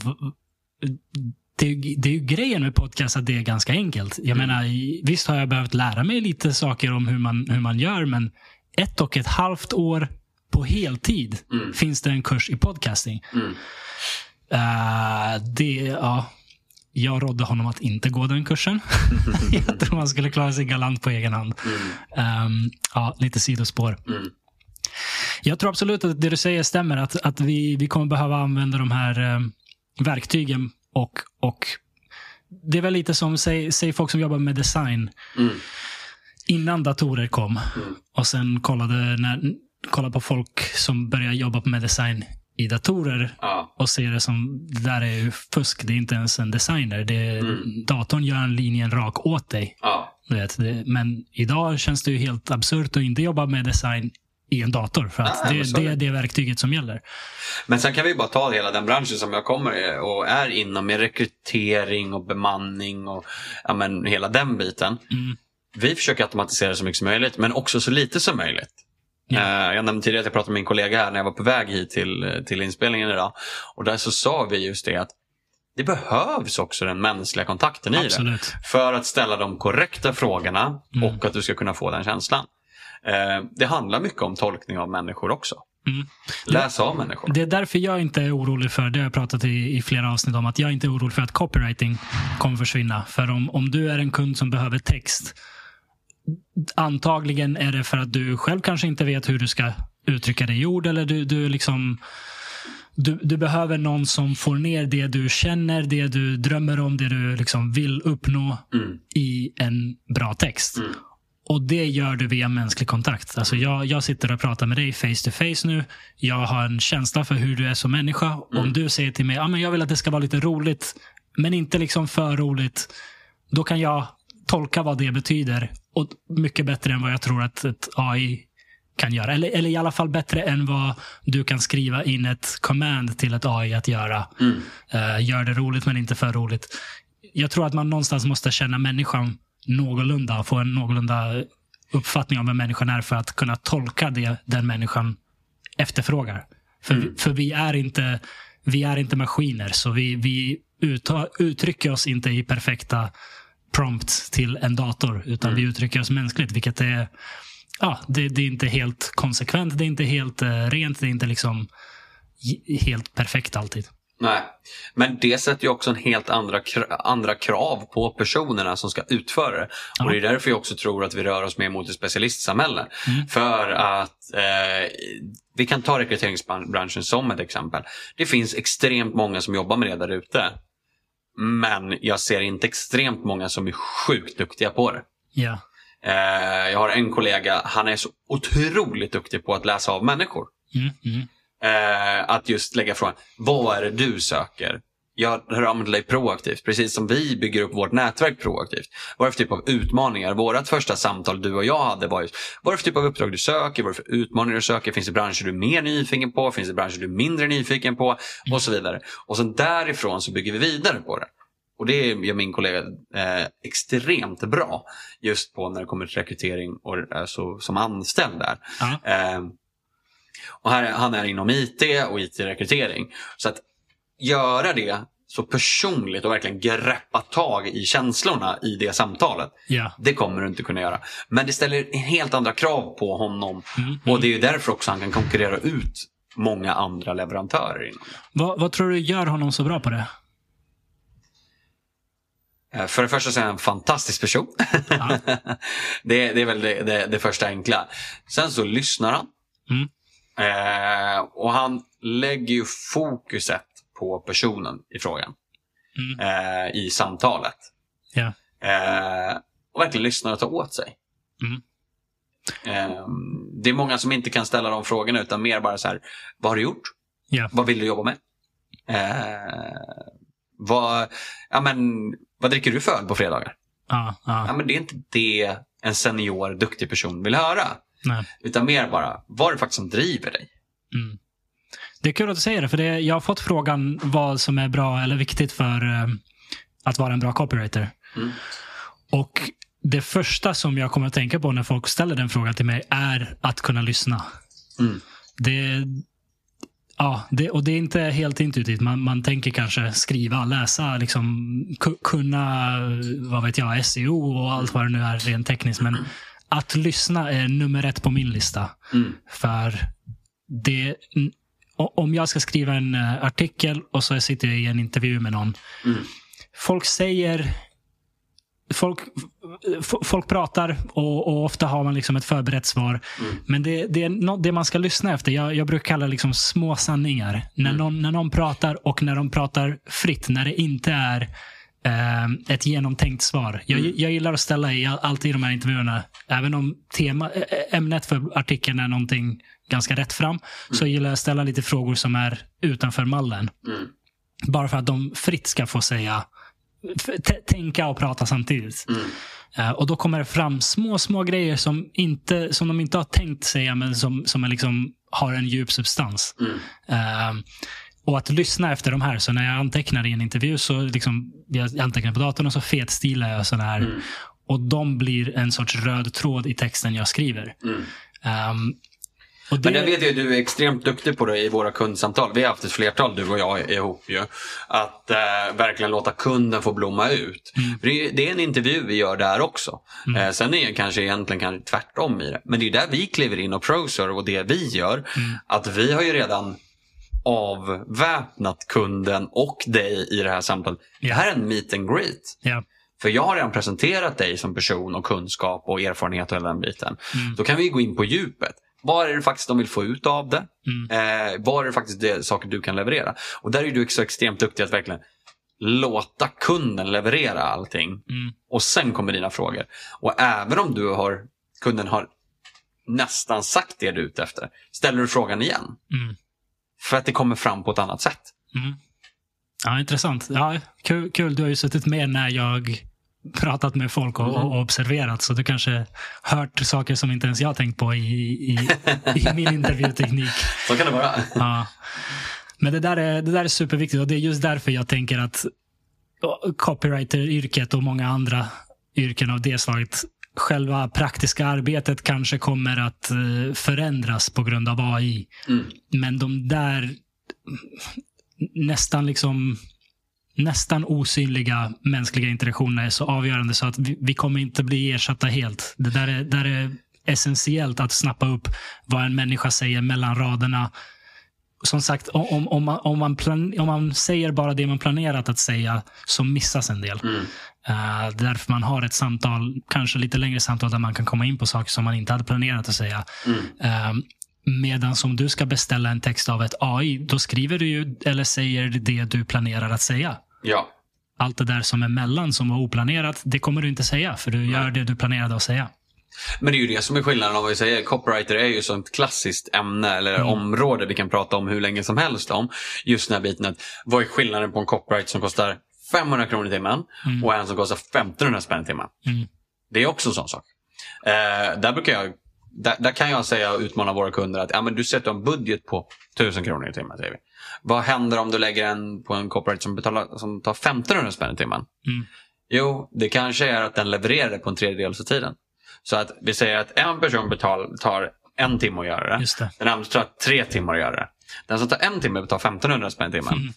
det, det är ju grejen med podcast att det är ganska enkelt. Jag menar, i- visst har jag behövt lära mig lite saker om hur man, hur man gör, men ett och ett halvt år på heltid Mm. finns det en kurs i podcasting. Mm. Eh, det, ja, jag rådde honom att inte gå den kursen. jag tror man skulle klara sig galant på egen hand. Ehm, ja, lite sidospår. Mm. Jag tror absolut att det du säger stämmer. Att, att vi, vi kommer behöva använda de här eh, verktygen. Och, och Det är väl lite som, säg, säg folk som jobbar med design. Mm. Innan datorer kom. Mm. Och sen kollade, när, kollade på folk som började jobba med design i datorer. Ja. Och ser det som, det där är ju fusk. Det är inte ens en designer. Det, Mm. Datorn gör en linjen rak åt dig. Ja. Vet, det, men idag känns det ju helt absurt att inte jobba med design i en dator. För att Nej, är det det. är det verktyget som gäller. Men sen kan vi bara ta hela den branschen som jag kommer och är inom med rekrytering och bemanning och ja, men, hela den biten. Mm. Vi försöker automatisera så mycket som möjligt men också så lite som möjligt. Eh, Jag nämnde tidigare att jag pratade med min kollega här när jag var på väg hit till, till inspelningen idag. Och där så sa vi just det att det behövs också den mänskliga kontakten i det. Absolut. För att ställa de korrekta frågorna Mm. och att du ska kunna få den känslan. Eh, Det handlar mycket om tolkning av människor också. Mm. Läs av människor. Det är därför jag inte är orolig för, det har jag pratat i, i flera avsnitt om, att jag inte är orolig för att copywriting kommer försvinna. För om, om du är en kund som behöver text, antagligen är det för att du själv kanske inte vet hur du ska uttrycka det i ord eller du, du liksom du, du behöver någon som får ner det du känner, det du drömmer om, det du liksom vill uppnå Mm. i en bra text. Mm. Och det gör du via mänsklig kontakt. Alltså jag, jag sitter och pratar med dig face to face nu. Jag har en känsla för hur du är som människa. Om du säger till mig ah, men jag vill att det ska vara lite roligt, men inte liksom för roligt. Då kan jag tolka vad det betyder. Och mycket bättre än vad jag tror att ett AI kan göra. Eller, eller i alla fall bättre än vad du kan skriva in ett command till ett AI att göra. Mm. Eh, gör det roligt men inte för roligt. Jag tror att man någonstans måste känna människan någorlunda och få en någorlunda uppfattning om vem människan är för att kunna tolka det den människan efterfrågar. För, Mm. vi, för vi, är inte, vi är inte maskiner, så vi, vi uttrycker oss inte i perfekta prompts till en dator, utan Mm. vi uttrycker oss mänskligt, vilket är ja, det, det är inte helt konsekvent, det är inte helt eh, rent, det är inte liksom helt perfekt alltid. Nej, men det sätter ju också en helt andra, andra krav på personerna som ska utföra det. Ja. Och det är därför jag också tror att vi rör oss mer mot ett specialistsamhälle. Mm. För att eh, vi kan ta rekryteringsbranschen som ett exempel. Det finns extremt många som jobbar med det där ute. Men jag ser inte extremt många som är sjukt duktiga på det. Ja. Eh, jag har en kollega, han är så otroligt duktig på att läsa av människor. Mm, mm. Eh, att just lägga frågan, vad är det du söker? Jag hör av mig till dig proaktivt, precis som vi bygger upp vårt nätverk proaktivt. Vad är det för typ av utmaningar? Vårt första samtal du och jag hade var just, vad är det för typ av uppdrag du söker? Vad är det för utmaningar du söker? Finns det branscher du är mer nyfiken på? Finns det branscher du är mindre nyfiken på? Och så vidare. Och sen därifrån så bygger vi vidare på det. Och det gör min kollega eh, extremt bra. Just på när det kommer till rekrytering och alltså, som anställd där. Ja. Eh, och här, han är inom IT och IT-rekrytering. Så att göra det så personligt och verkligen greppa tag i känslorna i det samtalet. Ja. Det kommer du inte kunna göra. Men det ställer helt andra krav på honom. Mm, Och det är ju därför också han kan konkurrera ut många andra leverantörer. Inom. Vad, vad tror du gör honom så bra på det? Eh, För det första så är han en fantastisk person. Ja. det, det är väl det, det, det första enkla. Sen så lyssnar han. Mm. Eh, och han lägger ju fokuset på personen i frågan. Mm. Eh, I samtalet. Ja. Eh, och verkligen lyssnar och tar åt sig. Mm. Eh, det är många som inte kan ställa de frågorna utan mer bara så här, vad har du gjort? Ja. Vad vill du jobba med? Eh, vad, ja, men, vad dricker du för öl på fredagar? Ja, Ja, ja. men det är inte det en senior, duktig person vill höra. Nej. Utan mer bara, vad är det faktiskt som driver dig? Mm. Det är kul att du säger det, för det, jag har fått frågan vad som är bra eller viktigt för eh, att vara en bra copywriter. Mm. Och det första som jag kommer att tänka på när folk ställer den frågan till mig är att kunna lyssna. Mm. Det, ja, det, och det är inte helt intuitivt. Man, man tänker kanske skriva, läsa, liksom, ku- kunna vad vet jag, SEO och allt vad det nu är rent tekniskt. Men att lyssna är nummer ett på min lista. Mm. För det, om jag ska skriva en eh, artikel och så sitter jag i en intervju med någon. Mm. Folk säger... Folk, folk pratar och, och ofta har man liksom ett förberett svar. Mm. Men det, det är nå- det man ska lyssna efter. Jag, jag brukar kalla det liksom små sanningar. När, Mm. någon, när någon pratar och när de pratar fritt. När det inte är eh, ett genomtänkt svar. Jag, Mm. jag gillar att ställa i all- alltid i de här intervjuerna, även om tema, ämnet för artikeln är någonting ganska rätt fram, så gillar jag att ställa lite frågor som är utanför mallen. Mm. Bara för att de fritt ska få säga, tänka och prata samtidigt. Mm. Eh, och då kommer det fram små, små grejer som, inte, som de inte har tänkt säga, men som, som är liksom, har en djup substans. Mm. Eh, och att lyssna efter de här. Så när jag antecknar i en intervju så liksom, jag antecknar på datorn och så fetstilar jag sådana här. Mm. Och de blir en sorts röd tråd i texten jag skriver. Mm. Det, Men det vet jag du är extremt duktig på det i våra kundsamtal. Vi har haft ett flertal, du och jag ihop ju. Att eh, verkligen låta kunden få blomma ut. Mm. Det, är, det är en intervju vi gör där också. Mm. Eh, sen är det kanske egentligen kanske tvärtom i det. Men det är där vi kliver in och prosar och det vi gör. Mm. Att vi har ju redan avväpnat kunden och dig i det här samtalet. Det här är en meet and greet. ja, För jag har redan presenterat dig som person och kunskap och erfarenhet och den biten. Mm. Då kan vi gå in på djupet. Vad är det faktiskt de vill få ut av det? Mm. Eh, vad är det faktiskt det, saker du kan leverera? Och där är du så extremt duktig att verkligen låta kunden leverera allting. Mm. Och sen kommer dina frågor. Och även om du har, kunden har nästan sagt det du är ute efter, ställer du frågan igen. Mm. För att det kommer fram på ett annat sätt. Mm. Ja, intressant. Ja, kul, kul. Du har ju suttit med när jag pratat med folk och, Mm. och observerat. Så du kanske hört saker som inte ens jag tänkt på i, i, i min intervjuteknik. Så kan det vara. Ja. Men det där, är, det där är superviktigt och det är just därför jag tänker att copywriter-yrket och många andra yrken av det slaget Själva praktiska arbetet kanske kommer att eh, förändras på grund av AI. Mm. Men de där nästan liksom nästan osynliga mänskliga interaktionerna är så avgörande så att vi, vi kommer inte bli ersatta helt. Det där är, där är essentiellt att snappa upp vad en människa säger mellan raderna. Som sagt, om, om, man, om, man plan, om man säger bara det man planerat att säga så missas en del. Mm. Uh, därför man har ett samtal, kanske lite längre samtal där man kan komma in på saker som man inte hade planerat att säga. Mm. Uh, Medan om du ska beställa en text av ett AI, då skriver du ju eller säger det du planerar att säga. Ja. Allt det där som är mellan, som var oplanerat, det kommer du inte säga. För du gör det du planerade att säga. Men det är ju det som är skillnaden om vi säger copywriter är ju sånt klassiskt ämne eller Mm. område vi kan prata om hur länge som helst om. Just den här biten att vad är skillnaden på en copywriter som kostar 500 kronor i timmen Mm. och en som kostar 1500 spänn i timmen. Mm. Det är också en sån sak. Eh, där, brukar jag, där, där kan jag säga och utmana våra kunder att ja, men du sätter en budget på 1000 kronor i timmen. Säger vi. Vad händer om du lägger en på en corporate som, betalar, som tar 1500 spänn i timmen? Mm. Jo, det kanske är att den levererar det på en tredjedel av tiden. Så att vi säger att en person betal, tar en timme att göra det. Det. Den andra tar tre timmar att göra det. Den som tar en timme betalar 1500 spänn i timmen. Mm.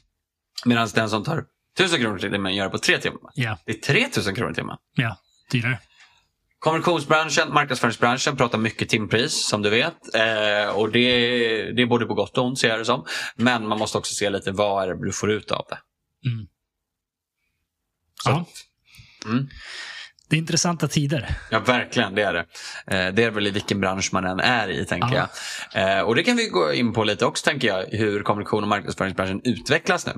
Medan den som tar 1000 kronor i timmen gör det på tre timmar. Ja, Det är 3000 kronor i timmen. ja. Dyrare. Kommunikationsbranschen, marknadsföringsbranschen pratar mycket timpris som du vet. Eh, och det, det är både på gott och ont ser jag det som. Men man måste också se lite vad är det du får ut av det. Mm. Så, Ja. Mm. Det är intressanta tider. Ja, verkligen. Det är det. Eh, det är väl i vilken bransch man än är i, tänker Ja. jag. Eh, och det kan vi gå in på lite också, tänker jag, hur kommunikation och marknadsföringsbranschen utvecklas nu.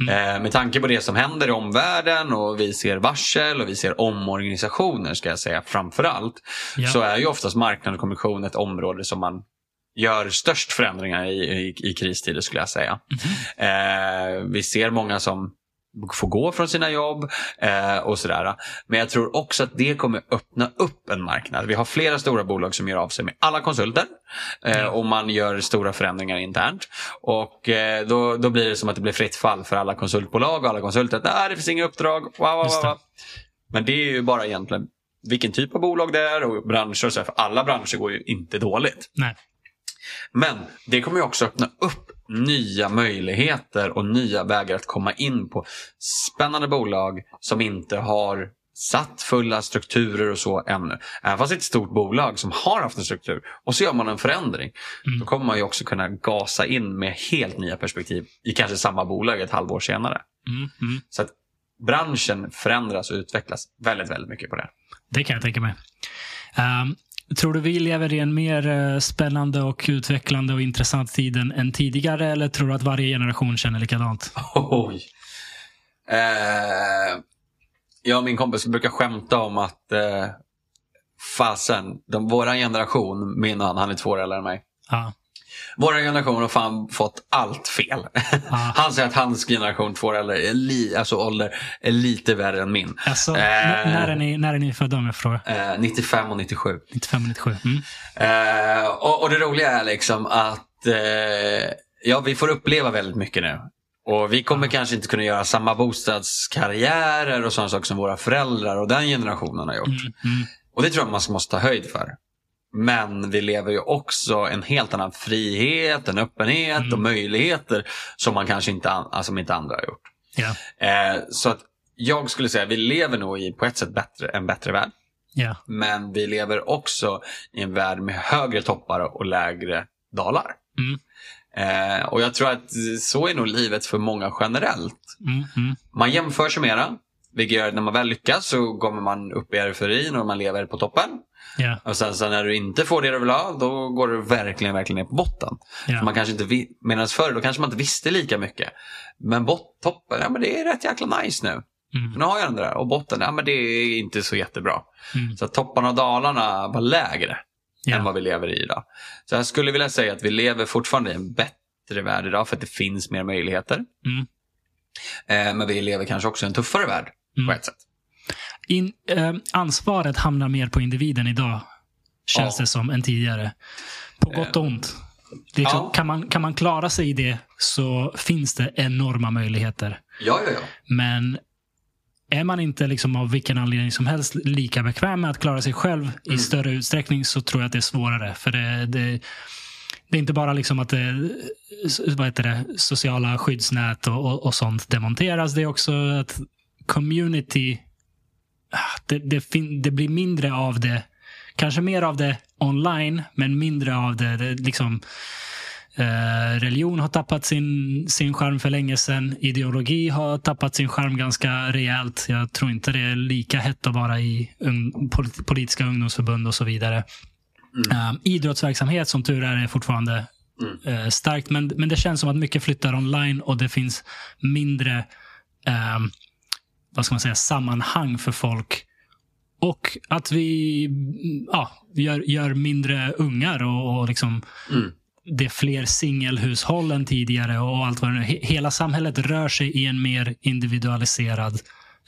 Mm. Eh, med tanke på det som händer i omvärlden och vi ser varsel och vi ser omorganisationer, ska jag säga, framför allt. Ja. Så är ju oftast marknad och kommunikation ett område som man gör störst förändringar i, i, i kristider, skulle jag säga. Eh, vi ser många som får gå från sina jobb eh, och sådär. Men jag tror också att det kommer öppna upp en marknad. Vi har flera stora bolag som gör av sig med alla konsulter eh, Ja. och man gör stora förändringar internt. Och eh, då, då blir det som att det blir fritt fall för alla konsultbolag och alla konsulter. Nej, det finns inga uppdrag. Wow, wow, wow. Men det är ju bara egentligen vilken typ av bolag det är och branscher och så. här, För alla branscher går ju inte dåligt. Nej. Men det kommer ju också öppna upp nya möjligheter och nya vägar att komma in på spännande bolag som inte har satt fulla strukturer och så ännu. Även fast det är ett stort bolag som har haft en struktur och så gör man en förändring. Mm. Då kommer man ju också kunna gasa in med helt nya perspektiv i kanske samma bolag ett halvår senare. Mm, mm. Så att branschen förändras och utvecklas väldigt, väldigt mycket på det. Det kan jag tänka mig. Ehm, tror du vi lever i en mer eh, spännande och utvecklande och intressant tid än, tidigare eller tror du att varje generation känner likadant? Oj. Eh, jag och min kompis brukar skämta om att eh, fasen, de, våran generation, min han, han är två år äldre än mig. Ja. Vår generation har fan fått allt fel. Ja. Han säger att hans generation, två är li, alltså ålder, är lite värre än min. Alltså, Eh. när, är ni, när är ni födda om jag får fråga? Eh, 95 och 97. 95 och 97? Mm. Eh, och, och det roliga är liksom att eh, ja, vi får uppleva väldigt mycket nu. Och vi kommer kanske inte kunna göra samma bostadskarriärer och sådana saker som våra föräldrar och den generationen har gjort. Mm, mm. Och det tror jag man måste ta höjd för. Men vi lever ju också en helt annan frihet, en öppenhet Mm. och möjligheter som man kanske inte, alltså, inte andra har gjort. Ja, Eh, så att jag skulle säga att vi lever nog i på ett sätt bättre, en bättre värld. ja, Men vi lever också i en värld med högre toppar och lägre dalar. Mm. Eh, och jag tror att så är nog livet för många generellt. mm, mm. Man jämför sig mera. Vilket gör att när man väl lyckas så kommer man upp i euforin och man lever på toppen. Ja, Och sen så när du inte får det du vill ha, då går du verkligen, verkligen ner på botten. ja. Man kanske inte Medan förr, då kanske man inte visste lika mycket. Men bot, toppen, ja men det är rätt jäkla nice nu. Mm, Nu har jag den där. Och botten, ja men det är inte så jättebra. mm. Så topparna och dalarna var lägre Ja. än vad vi lever i idag. Så jag skulle vilja säga att vi lever fortfarande i en bättre värld idag för att det finns mer möjligheter. Mm. Eh, men vi lever kanske också i en tuffare värld Mm. på ett sätt. In, eh, ansvaret hamnar mer på individen idag, känns Ja. det som, än tidigare. På gott och ont. Det är Ja. kan, man, kan man klara sig i det så finns det enorma möjligheter. Ja, ja, ja. Men är man inte liksom av vilken anledning som helst lika bekväm med att klara sig själv i Mm. större utsträckning så tror jag att det är svårare. För det, det, det är inte bara liksom att det, vad heter det, sociala skyddsnät och, och, och sånt demonteras. Det är också att community, det, det, fin, det blir mindre av det. Kanske mer av det online, men mindre av det, det liksom Eh, religion har tappat sin, sin charm för länge sedan. Ideologi har tappat sin charm ganska rejält. Jag tror inte det är lika hett att vara i polit, politiska ungdomsförbund och så vidare. Eh, idrottsverksamhet som tur är är fortfarande Mm. eh, starkt. Men, men det känns som att mycket flyttar online och det finns mindre eh, vad ska man säga, sammanhang för folk. Och att vi ja, gör, gör mindre ungar och, och liksom Mm. det är fler singelhushåll än tidigare och allt vad det nu Hela samhället rör sig i en mer individualiserad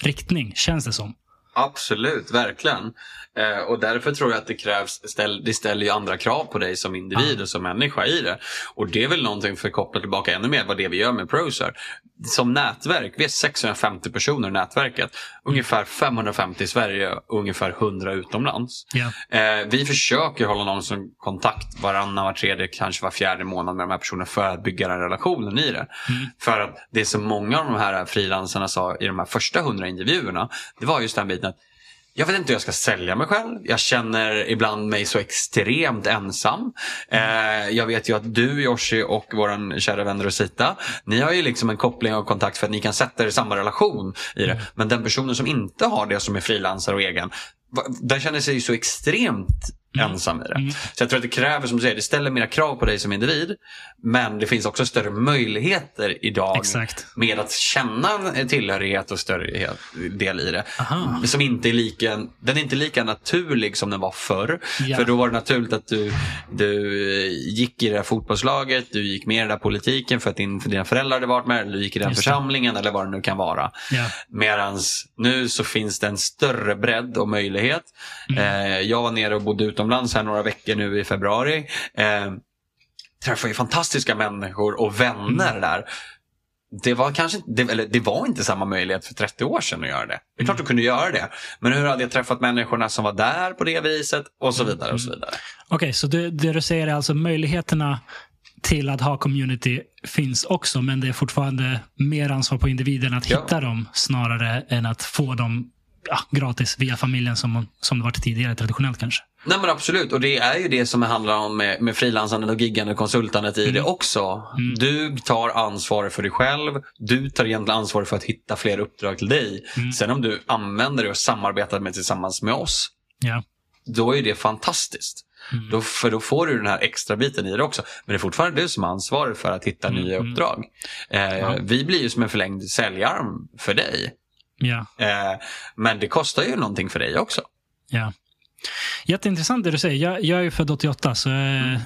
riktning, känns det som. Absolut, verkligen. Eh, och därför tror jag att det krävs, ställ, det ställer ju andra krav på dig som individ och som människa i det. Och det är väl någonting för att koppla tillbaka ännu mer vad det vi gör med Proser. Som nätverk, vi är 650 personer i nätverket. Ungefär 550 i Sverige och ungefär 100 utomlands. Yeah. Eh, vi försöker hålla någon som kontakt varannan, var tredje, kanske var fjärde månad med de här personerna för att bygga den relationen i det. Mm. För att det som många av de här frilansarna sa i de här första 100 intervjuerna, det var just den biten jag vet inte hur jag ska sälja mig själv. Jag känner ibland mig så extremt ensam. Eh, jag vet ju att du Yoshi och vår kära vän Rosita, ni har ju liksom en koppling och kontakt för att ni kan sätta er i samma relation i det. Men den personen som inte har det, som är frilansare och egen, den känner sig så extremt ensam i det. Mm. Så jag tror att det kräver, som du säger, det ställer mera krav på dig som individ. Men det finns också större möjligheter idag Exakt. med att känna tillhörighet och större del i det. Aha. Som inte är lika, den är inte lika naturlig som den var förr. Ja. För då var det naturligt att du, du gick i det där fotbollslaget, du gick med i den där politiken för att din, för dina föräldrar hade varit med, eller du gick i den Just församlingen det. eller vad det nu kan vara. Ja. Medan nu så finns det en större bredd och möjlighet. Mm. Eh, jag var nere och bodde utomlands här några veckor nu i februari. Eh, träffade ju fantastiska människor och vänner mm. där. Det var, kanske, det, eller det var inte samma möjlighet för 30 år sedan att göra det. Det är klart mm. du kunde göra det. Men hur hade jag träffat människorna som var där på det viset? Och så vidare. och så vidare. Okej, okay, så det, det du säger är alltså möjligheterna till att ha community finns också, men det är fortfarande mer ansvar på individen att ja. hitta dem snarare än att få dem ja, gratis via familjen som, som det varit tidigare traditionellt kanske. Nej men absolut och det är ju det som handlar om med, med frilansandet och giggande och konsultandet i mm. det också. Mm. Du tar ansvar för dig själv. Du tar egentligen ansvar för att hitta fler uppdrag till dig. Mm. Sen om du använder det och samarbetar med tillsammans med oss. Ja. Då är det fantastiskt. Mm. Då, för då får du den här extra biten i det också. Men det är fortfarande du som har ansvar för att hitta mm. nya mm. uppdrag. Eh, ja. Vi blir ju som en förlängd säljarm för dig. Ja. Eh, men det kostar ju någonting för dig också. Ja. Jätteintressant det du säger. Jag, jag är ju född 88, så mm.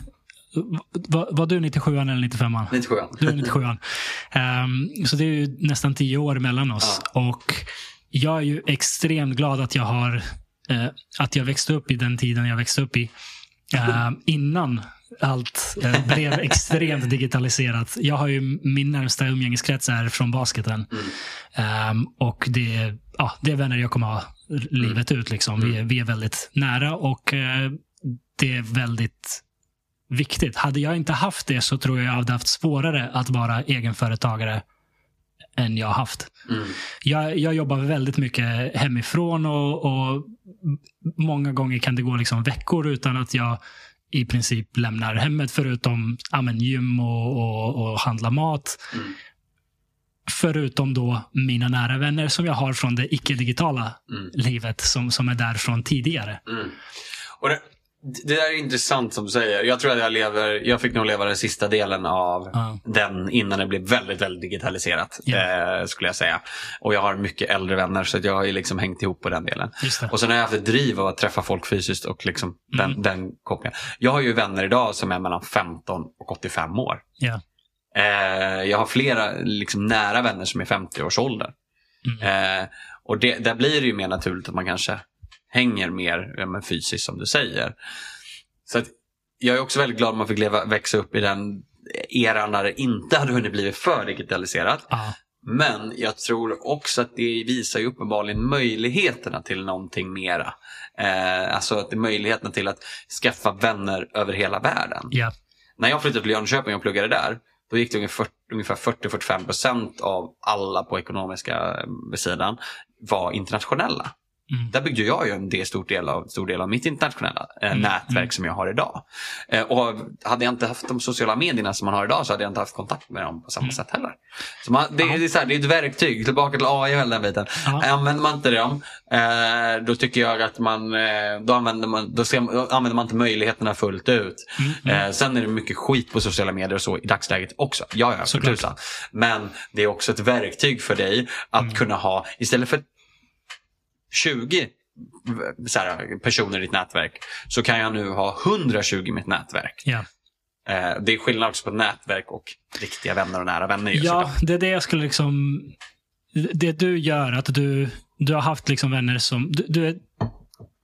var, var, du 97 eller 95 97 Du är 97 um, ehm, Så det är ju nästan tio år mellan oss. Ja. Och jag är ju extremt glad att jag har uh, att jag växte upp i den tiden jag växte upp i. Uh, innan allt uh, blev extremt digitaliserat. Jag har ju min närmsta umgängeskrets är från basketen. Mm. Um, och det, ja, det är vänner jag kommer ha livet mm. ut. Liksom. Vi, är, vi är väldigt nära och eh, det är väldigt viktigt. Hade jag inte haft det så tror jag jag hade haft svårare att vara egenföretagare än jag har haft. Mm. Jag, jag jobbar väldigt mycket hemifrån och, och, många gånger kan det gå liksom veckor utan att jag i princip lämnar hemmet förutom ja, gym och, och, och handla mat. Mm. Förutom då mina nära vänner som jag har från det icke-digitala mm. livet som, som är där från tidigare. Mm. Och det, det där är intressant som du säger. Jag tror att jag lever, jag fick nog leva den sista delen av uh. den innan det blev väldigt, väldigt digitaliserat. Yeah. Eh, skulle jag säga. Och jag har mycket äldre vänner så jag har liksom hängt ihop på den delen. Och sen har jag haft ett driv av att träffa folk fysiskt och liksom mm. den, den kopplingen. Jag har ju vänner idag som är mellan 15 och 85 år. Yeah. Eh, jag har flera liksom, nära vänner som är 50-årsåldern. Mm. Eh, och det, där blir det ju mer naturligt att man kanske hänger mer ja, fysiskt som du säger. Så att, jag är också väldigt glad att man fick leva, växa upp i den eran när det inte hade hunnit bli för digitaliserat. Ah. Men jag tror också att det visar ju uppenbarligen möjligheterna till någonting mera. Eh, alltså att det är möjligheterna till att skaffa vänner över hela världen. Yeah. När jag flyttade till Jönköping och pluggade där, då gick det ungefär 40-45 procent av alla på ekonomiska eh, sidan var internationella. Mm. Där byggde jag ju en del, stor, del av, stor del av mitt internationella eh, mm. nätverk mm. som jag har idag. Eh, och hade jag inte haft de sociala medierna som man har idag så hade jag inte haft kontakt med dem på samma mm. sätt heller. Så man, det, det, är så här, det är ett verktyg, tillbaka till AI och hela den biten. Ja. Använder man inte dem, eh, då tycker jag att man, eh, då, använder man, då, ser, då använder man inte möjligheterna fullt ut. Mm, mm. Eh, sen är det mycket skit på sociala medier och så i dagsläget också. Ja, ja, för tusan. Men det är också ett verktyg för dig att kunna ha, istället för 20 här, personer i ditt nätverk så kan jag nu ha 120 i mitt nätverk. Ja. Eh, det är skillnad också på nätverk och riktiga vänner och nära vänner. ja, det är det jag skulle liksom... Det du gör, att du du har haft liksom vänner som... Du, du är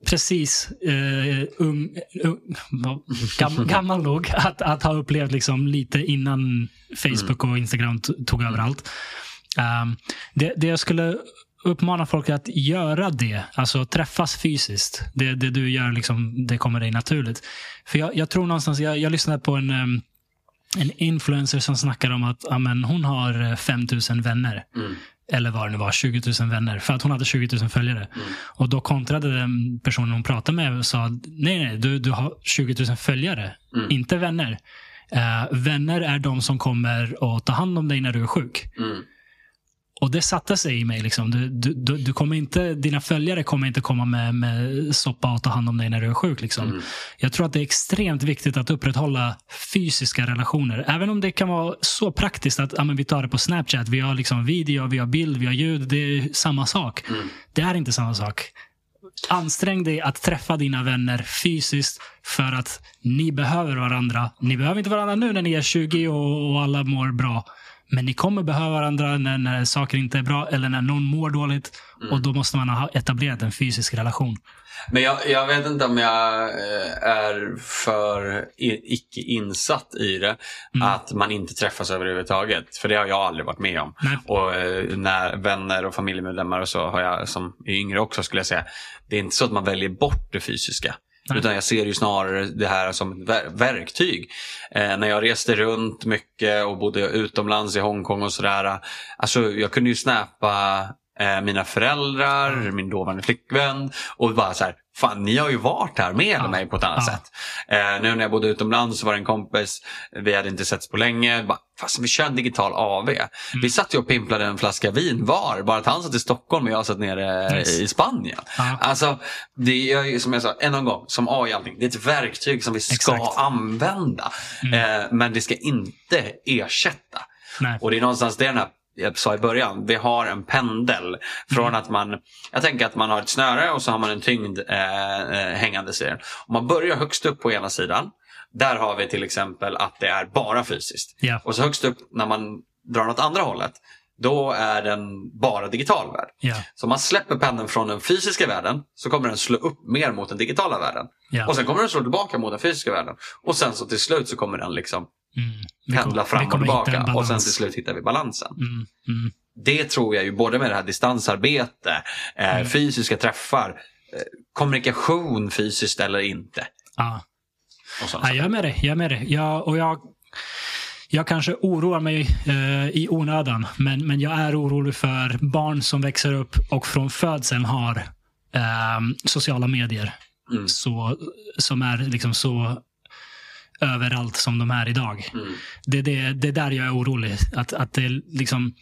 precis uh, ung, ung, gam, gammal nog att, att ha upplevt liksom lite innan Facebook och Instagram tog över allt. Um, det, det jag skulle uppmana folk att göra det. Alltså träffas fysiskt. Det, det du gör, liksom, det kommer dig naturligt. För jag, jag tror någonstans, jag, jag lyssnade på en, en influencer som snackade om att amen, hon har 5000 vänner. Mm. Eller vad det nu var, 20 000 vänner. För att hon hade 20 000 följare. Mm. Och då kontrade den personen hon pratade med och sa, nej, nej, du, du har 20 000 följare, mm. inte vänner. Uh, vänner är de som kommer att ta hand om dig när du är sjuk. Mm. Och det satte sig i mig. Liksom. Du, du, du, kommer inte, dina följare kommer inte komma med, med soppa och ta hand om dig när du är sjuk. Liksom. Mm. Jag tror att det är extremt viktigt att upprätthålla fysiska relationer. Även om det kan vara så praktiskt att ja, vi tar det på Snapchat. Vi har liksom video, vi har bild, vi har ljud. Det är samma sak. Mm. Det är inte samma sak. Ansträng dig att träffa dina vänner fysiskt för att ni behöver varandra. Ni behöver inte varandra nu när ni är 20 och, och alla mår bra. Men ni kommer behöva varandra när, när saker inte är bra eller när någon mår dåligt. Mm. Och då måste man ha etablerat en fysisk relation. Men jag, jag vet inte om jag eh, är för icke insatt i det. Mm. Att man inte träffas överhuvudtaget. För det har jag aldrig varit med om. Nej. Och eh, när vänner och familjemedlemmar och så har jag som är yngre också skulle jag säga. Det är inte så att man väljer bort det fysiska. Nej. Utan jag ser ju snarare det här som ett verktyg. Eh, när jag reste runt mycket och bodde utomlands i Hongkong och sådär. Alltså jag kunde ju snappa eh, mina föräldrar, min dåvarande flickvän och bara så här, fan ni har ju varit här med ja. mig på ett annat ja. sätt. Eh, nu när jag bodde utomlands så var det en kompis, vi hade inte setts på länge. Bara, Fast vi kör en digital AV. Mm. Vi satt ju och pimplade en flaska vin var. Bara att han satt i Stockholm och jag satt nere yes. i Spanien. Ja. Alltså, det är ju som jag sa, än en gång, som AI allting. Det är ett verktyg som vi ska Exakt. använda. Mm. Eh, men det ska inte ersätta. Nej. Och det är någonstans det den här jag sa i början, vi har en pendel. Från mm. att man, jag tänker att man har ett snöre och så har man en tyngd eh, eh hängandes i den. Om man börjar högst upp på ena sidan, där har vi till exempel att det är bara fysiskt. Yeah. Och så högst upp när man drar åt andra hållet, då är den bara digital värld. Yeah. Så om man släpper pendeln från den fysiska världen så kommer den slå upp mer mot den digitala världen. Yeah. Och sen kommer den slå tillbaka mot den fysiska världen. Och sen så till slut så kommer den liksom mm. pendla fram och tillbaka. Och sen till slut hittar vi balansen. Mm. Mm. Det tror jag ju både med det här distansarbete, eh, mm. fysiska träffar, eh, kommunikation fysiskt eller inte. Ah. Ja, jag är med dig. Jag är med dig. Jag, och jag, jag kanske oroar mig eh, i onödan, men, men jag är orolig för barn som växer upp och från födseln har eh, sociala medier. Mm. Så, som är liksom så överallt som de är idag. Mm. Det, det, det är där jag är orolig. Att, att det liksom,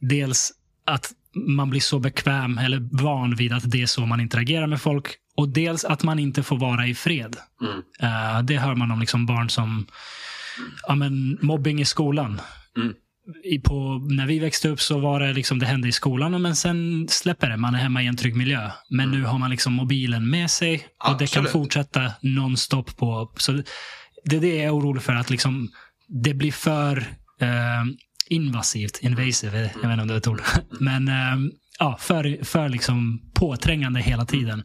dels att man blir så bekväm eller van vid att det är så man interagerar med folk. Och dels att man inte får vara i fred. Mm. Uh, det hör man om liksom barn som ja, men, mobbing i skolan. Mm. I, på, när vi växte upp så var det liksom, det hände i skolan, men sen släpper det. Man är hemma i en trygg miljö. Men mm. nu har man liksom mobilen med sig och Absolut. det kan fortsätta nonstop. På, så det är det jag är orolig för, att liksom, det blir för uh, invasivt, invasive, jag vet inte om det är ett ord. Men um, ja, för, för liksom påträngande hela tiden.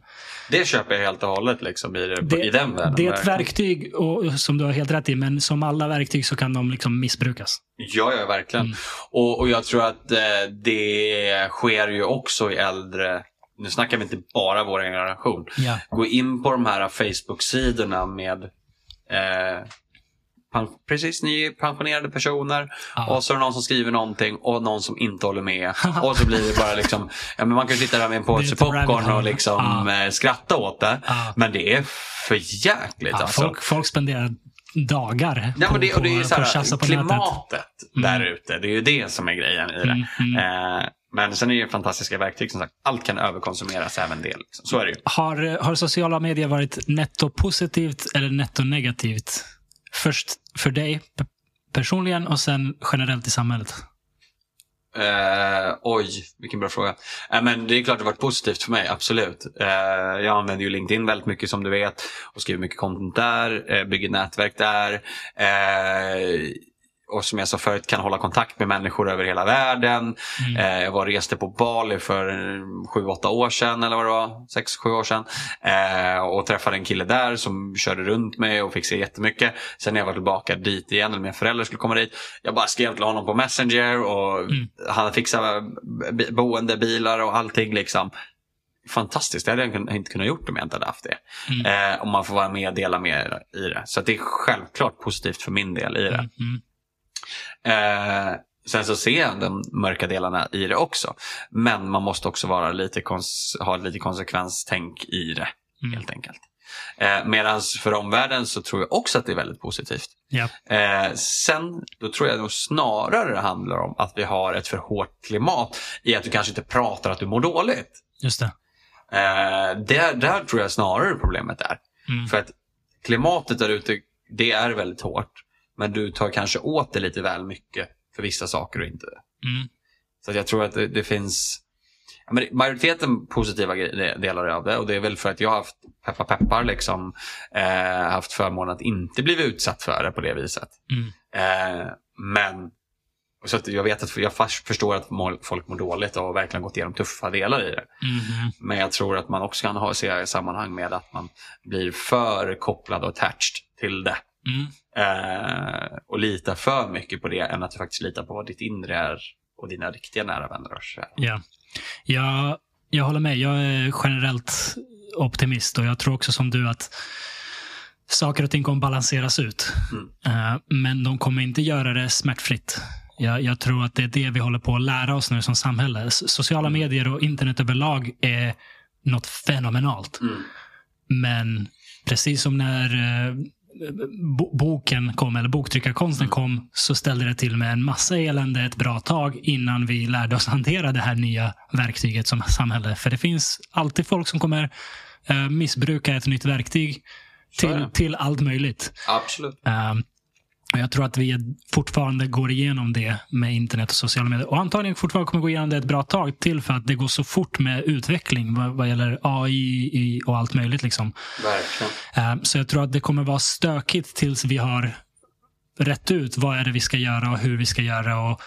Det köper jag helt och hållet liksom i, det, i den världen. Det är ett verktyg och, som du har helt rätt i, men som alla verktyg så kan de liksom missbrukas. Ja, ja verkligen. Mm. Och, och jag tror att eh, det sker ju också i äldre nu snackar vi inte bara vår generation. Ja. Gå in på de här Facebook-sidorna med eh, precis nypensionerade personer ah. och så är det någon som skriver någonting och någon som inte håller med. och så blir det bara liksom, ja, men man kan sitta där med en påse popcorn och liksom ah. skratta åt det. Ah. Men det är för jäkligt alltså. Folk, folk spenderar dagar ja, på, det, och det är så här, på Klimatet mm. där ute, det är ju det som är grejen i det. Mm, mm. Eh, men sen är det fantastiska verktyg som sagt. Allt kan överkonsumeras, även det. Liksom. Så är det ju. Har, har sociala medier varit netto positivt eller netto negativt? Först för dig personligen och sen generellt i samhället? Uh, oj, vilken bra fråga. Uh, men det är klart det har varit positivt för mig, absolut. Uh, jag använder ju LinkedIn väldigt mycket som du vet och skriver mycket content där, bygger nätverk där. Och som jag sa förut kan hålla kontakt med människor över hela världen. Mm. Eh, jag var reste på Bali för sju, åtta år sedan eller vad det var, sex, sju år sedan. Eh, och träffade en kille där som körde runt mig och fick se jättemycket. Sen när jag var tillbaka dit igen, eller mina föräldrar skulle komma dit. Jag bara skrev till honom på Messenger och Mm. han fixade boende, bilar och allting liksom. Fantastiskt, det hade jag inte kunnat gjort om jag inte hade haft det. Mm. Eh, om man får vara med och dela med i det. Så det är självklart positivt för min del i det. Mm. Eh, sen så ser jag de mörka delarna i det också. Men man måste också vara lite ha lite konsekvenstänk i det. Mm. Helt enkelt. Eh, Medan för omvärlden så tror jag också att det är väldigt positivt. Ja. Eh, sen då tror jag nog snarare det handlar om att vi har ett för hårt klimat i att du kanske inte pratar att du mår dåligt. Just det. Eh, där, där tror jag snarare problemet är. Mm. För att klimatet där ute, det är väldigt hårt. Men du tar kanske åt det lite väl mycket för vissa saker och inte. Mm. Så jag tror att det, det finns men majoriteten positiva delar av det. Och det är väl för att jag har haft, peppar peppar, liksom, eh, haft förmånen att inte bli utsatt för det på det viset. Mm. Eh, men så att jag vet att jag förstår att folk mår dåligt och verkligen gått igenom tuffa delar i det. Mhm. Men jag tror att man också kan ha se i sammanhang med att man blir för kopplad och attached till det. Mm. Eh, och litar för mycket på det än att du faktiskt litar på vad ditt inre är och dina riktiga nära vänner så här. Ja. Jag, jag håller med. Jag är generellt optimist och jag tror också som du att saker och ting kommer balanseras ut. Mm. Eh, men de kommer inte göra det smärtfritt. Jag, jag tror att det är det vi håller på att lära oss nu som samhälle. Sociala medier och internet överlag är något fenomenalt. Mm. Men precis som när eh, boken kom, eller boktryckarkonsten Mm. kom, så ställde det till med en massa elände ett bra tag innan vi lärde oss hantera det här nya verktyget som samhälle. För det finns alltid folk som kommer eh, missbruka ett nytt verktyg till, till allt möjligt. Absolut. Um, jag tror att vi fortfarande går igenom det med internet och sociala medier. Och antagligen fortfarande kommer gå igenom det ett bra tag till för att det går så fort med utveckling vad, vad gäller AI och allt möjligt. Liksom. Verkligen. Um, så jag tror att det kommer vara stökigt tills vi har rätt ut vad är det vi ska göra och hur vi ska göra. Och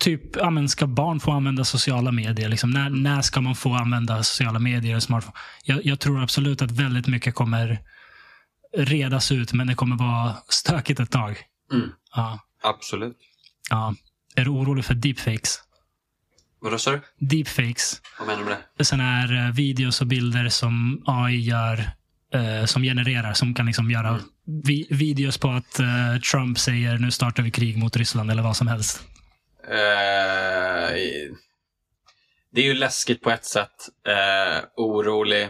Typ, ja, men ska barn få använda sociala medier? Liksom, när, när ska man få använda sociala medier och smartphone? Jag, jag tror absolut att väldigt mycket kommer redas ut, men det kommer vara stökigt ett tag. Mm. Ja, Absolut. ja. Är du orolig för deepfakes? Vadå sa du? Deepfakes, Vad menar du med det? sådana här eh, videos och bilder som AI gör, eh, som genererar, som kan liksom göra Mm. vi- videos på att eh, Trump säger nu startar vi krig mot Ryssland eller vad som helst. Eh, det är ju läskigt på ett sätt. Eh, orolig.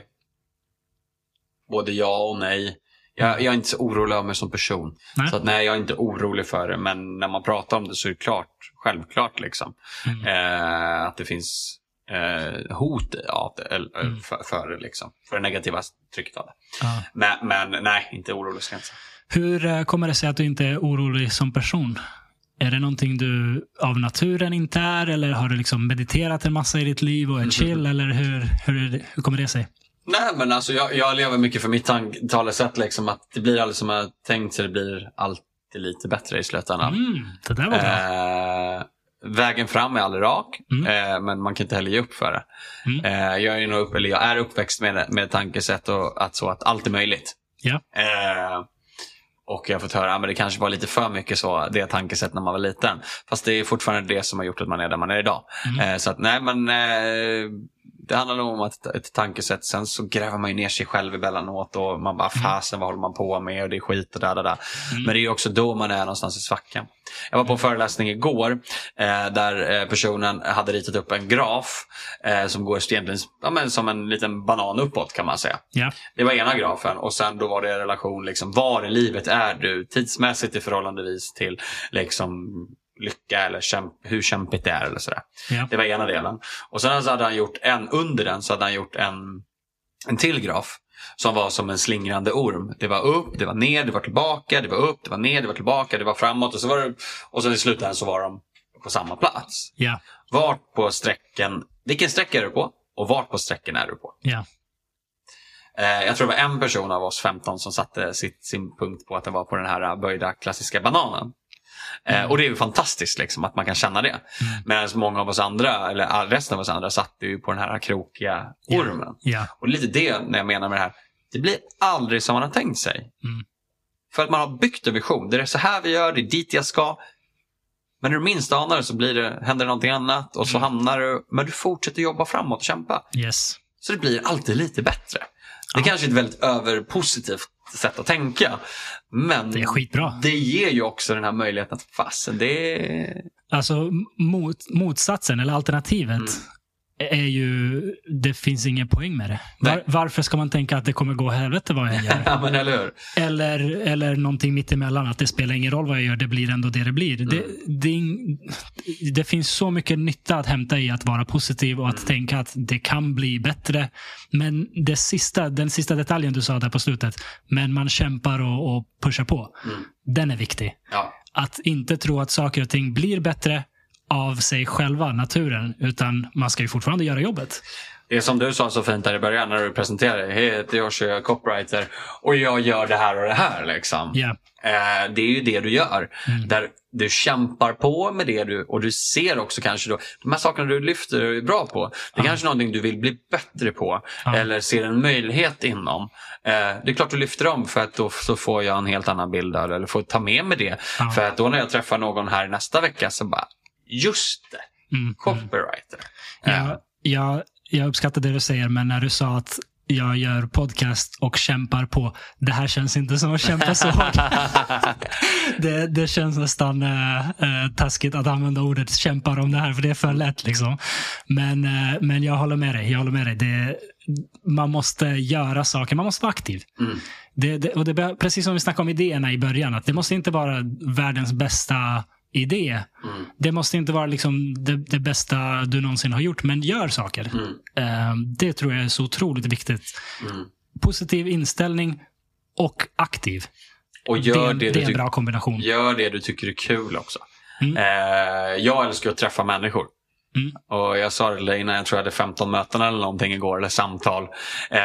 Både ja och nej. Jag, jag är inte så orolig av mig som person. Nej. Så att, nej, jag är inte orolig för det. Men när man pratar om det så är det klart, självklart liksom. Mm. Eh, att det finns eh, hot av det, eller, Mm. för, för det. Liksom. För det negativa trycket av det. Ja. Men, men nej, inte orolig ska jag inte säga. Hur eh, kommer det sig att du inte är orolig som person? Är det någonting du av naturen inte är eller har du liksom mediterat en massa i ditt liv och är chill? Eller hur, hur, hur kommer det sig? Nej men alltså jag, jag lever mycket för mitt talesätt liksom att det blir aldrig som jag tänkt så det blir alltid lite bättre i slutändan. Mm, det där var bra. Eh, vägen fram är aldrig rak Mm. eh, men man kan inte heller ge upp för det. Mm. Eh, jag, är nog upp, eller jag är uppväxt med, med tankesätt och att, så att allt är möjligt. Ja. Eh, och jag har fått höra att det kanske var lite för mycket så, det tankesätt när man var liten. Fast det är fortfarande det som har gjort att man är där man är idag. Mm. Eh, så att nej men eh, det handlar nog om att ett tankesätt. Sen så gräver man ju ner sig själv emellanåt och man bara fasen vad håller man på med och det är skit och där, där, där. Mm. Men det är ju också då man är någonstans i svackan. Jag var på en föreläsning igår eh, där eh, personen hade ritat upp en graf eh, som går egentligen ja, men som en liten banan uppåt kan man säga. Ja. Det var ena grafen och sen då var det relation, liksom, var i livet är du tidsmässigt i förhållandevis till liksom, lycka eller kämp hur kämpigt det är eller sådär. Ja. Det var ena delen. Och sen så hade han gjort en, under den så hade han gjort en, en till graf. Som var som en slingrande orm. Det var upp, det var ner, det var tillbaka, det var upp, det var ner, det var tillbaka, det var framåt och så var det Och sen i slutändan så var de på samma plats. Ja. Vart på sträcken, vilken sträcka är du på? Och vart på sträckan är du på? Ja. Eh, jag tror det var en person av oss 15 som satte sitt, sin punkt på att det var på den här böjda klassiska bananen. Eh, och det är ju fantastiskt liksom, att man kan känna det. Mm. Medan många av oss andra, eller resten av oss andra, satt ju på den här krokiga ormen. Ja. Och lite det när jag menar med det här. Det blir aldrig som man har tänkt sig. Mm. För att man har byggt en vision. Det är så här vi gör, det är dit jag ska. Men när du minst anar det så blir det, händer det någonting annat och så Mm. hamnar du, men du fortsätter jobba framåt och kämpa. Yes. Så det blir alltid lite bättre. Det är kanske är ett väldigt överpositivt sätt att tänka. Men Det är skitbra. det ger ju också den här möjligheten att fasen, det är... Alltså mot, motsatsen, eller alternativet, Mm. Är ju... Det finns ingen poäng med det. Var, varför ska man tänka att det kommer gå helvete vad jag gör? Ja, eller? Eller, eller någonting mittemellan, att det spelar ingen roll vad jag gör, det blir ändå det det blir. Det, Mm. det, ing- det finns så mycket nytta att hämta i att vara positiv och att Mm. tänka att det kan bli bättre. Men det sista, den sista detaljen du sa där på slutet, men man kämpar och, och pushar på. Mm. Den är viktig. Ja. Att inte tro att saker och ting blir bättre av sig själva, naturen, utan man ska ju fortfarande göra jobbet. Det är som du sa så fint där i början när du presenterade dig. Hej, jag heter Josh, jag är copywriter och jag gör det här och det här. Liksom. Ja. Eh, det är ju det du gör. Mm. Där du kämpar på med det du, och du ser också kanske då, de här sakerna du lyfter och är bra på. Det är Ja. kanske någonting du vill bli bättre på. Ja. Eller ser en möjlighet inom. Eh, det är klart du lyfter dem för att då så får jag en helt annan bild av det. Eller får ta med mig det. För att då när jag träffar någon här nästa vecka så bara, just det, Mm. copywriter. Eh, Ja, jag, jag uppskattar det du säger, men när du sa att jag gör podcast och kämpar på. Det här känns inte som att kämpa så hårt. det, det känns nästan äh, äh, taskigt att använda ordet kämpar om det här, för det är för lätt. Liksom. Men, äh, men jag håller med dig. Jag håller med dig. Det, man måste göra saker. Man måste vara aktiv. Mm. Det, det, och det, precis som vi snackade om idéerna i början. Att det måste inte vara världens bästa idé. Mm. Det måste inte vara liksom det, det bästa du någonsin har gjort, men gör saker. Mm. Eh, Det tror jag är så otroligt viktigt. Mm. Positiv inställning och aktiv. Och gör det, det, det, är en bra kombination. Gör det du tycker är kul också. Mm. Eh, jag älskar att träffa människor. Mm. Och Jag sa det innan, jag tror jag hade 15 möten eller någonting igår, eller samtal. Eh,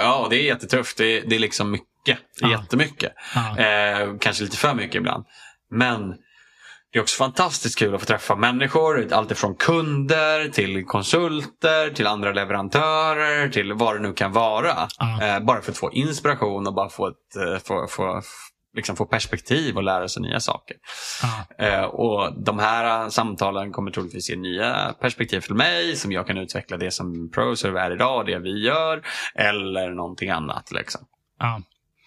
ja, det är jättetufft. Det är, det är liksom mycket. Det är Ja. jättemycket. Ja. Eh, kanske lite för mycket ibland. Men det är också fantastiskt kul att få träffa människor. Allt ifrån kunder till konsulter, till andra leverantörer, till vad det nu kan vara. Ja. Eh, bara för att få inspiration och bara få, ett, eh, få, få, liksom få perspektiv och lära sig nya saker. Ja. Eh, och De här samtalen kommer troligtvis ge nya perspektiv för mig som jag kan utveckla det som ProServe är idag, det vi gör eller någonting annat. Liksom. Ja.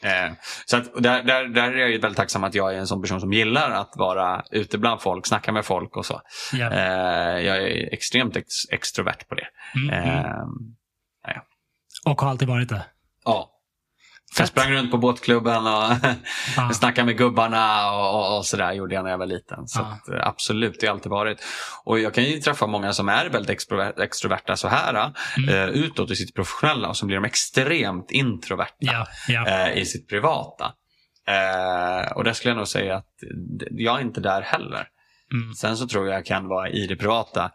Eh, så att, där, där, där är jag ju väldigt tacksam att jag är en sån person som gillar att vara ute bland folk, snacka med folk och så. Ja. Eh, jag är extremt ex, extrovert på det. Mm, mm. Eh, Och har alltid varit det. ja. Jag sprang runt på båtklubben och Ja. snackade med gubbarna och, och, sådär gjorde jag när jag var liten. Så Ja. att, eh, absolut, det har alltid varit. Och jag kan ju träffa många som är väldigt extrovert, extroverta så här Mm. eh, utåt i sitt professionella och så blir de extremt introverta Ja. Ja. eh, i sitt privata. Och där skulle jag nog säga att jag är inte där heller. Mm. Sen så tror jag jag kan vara i det privata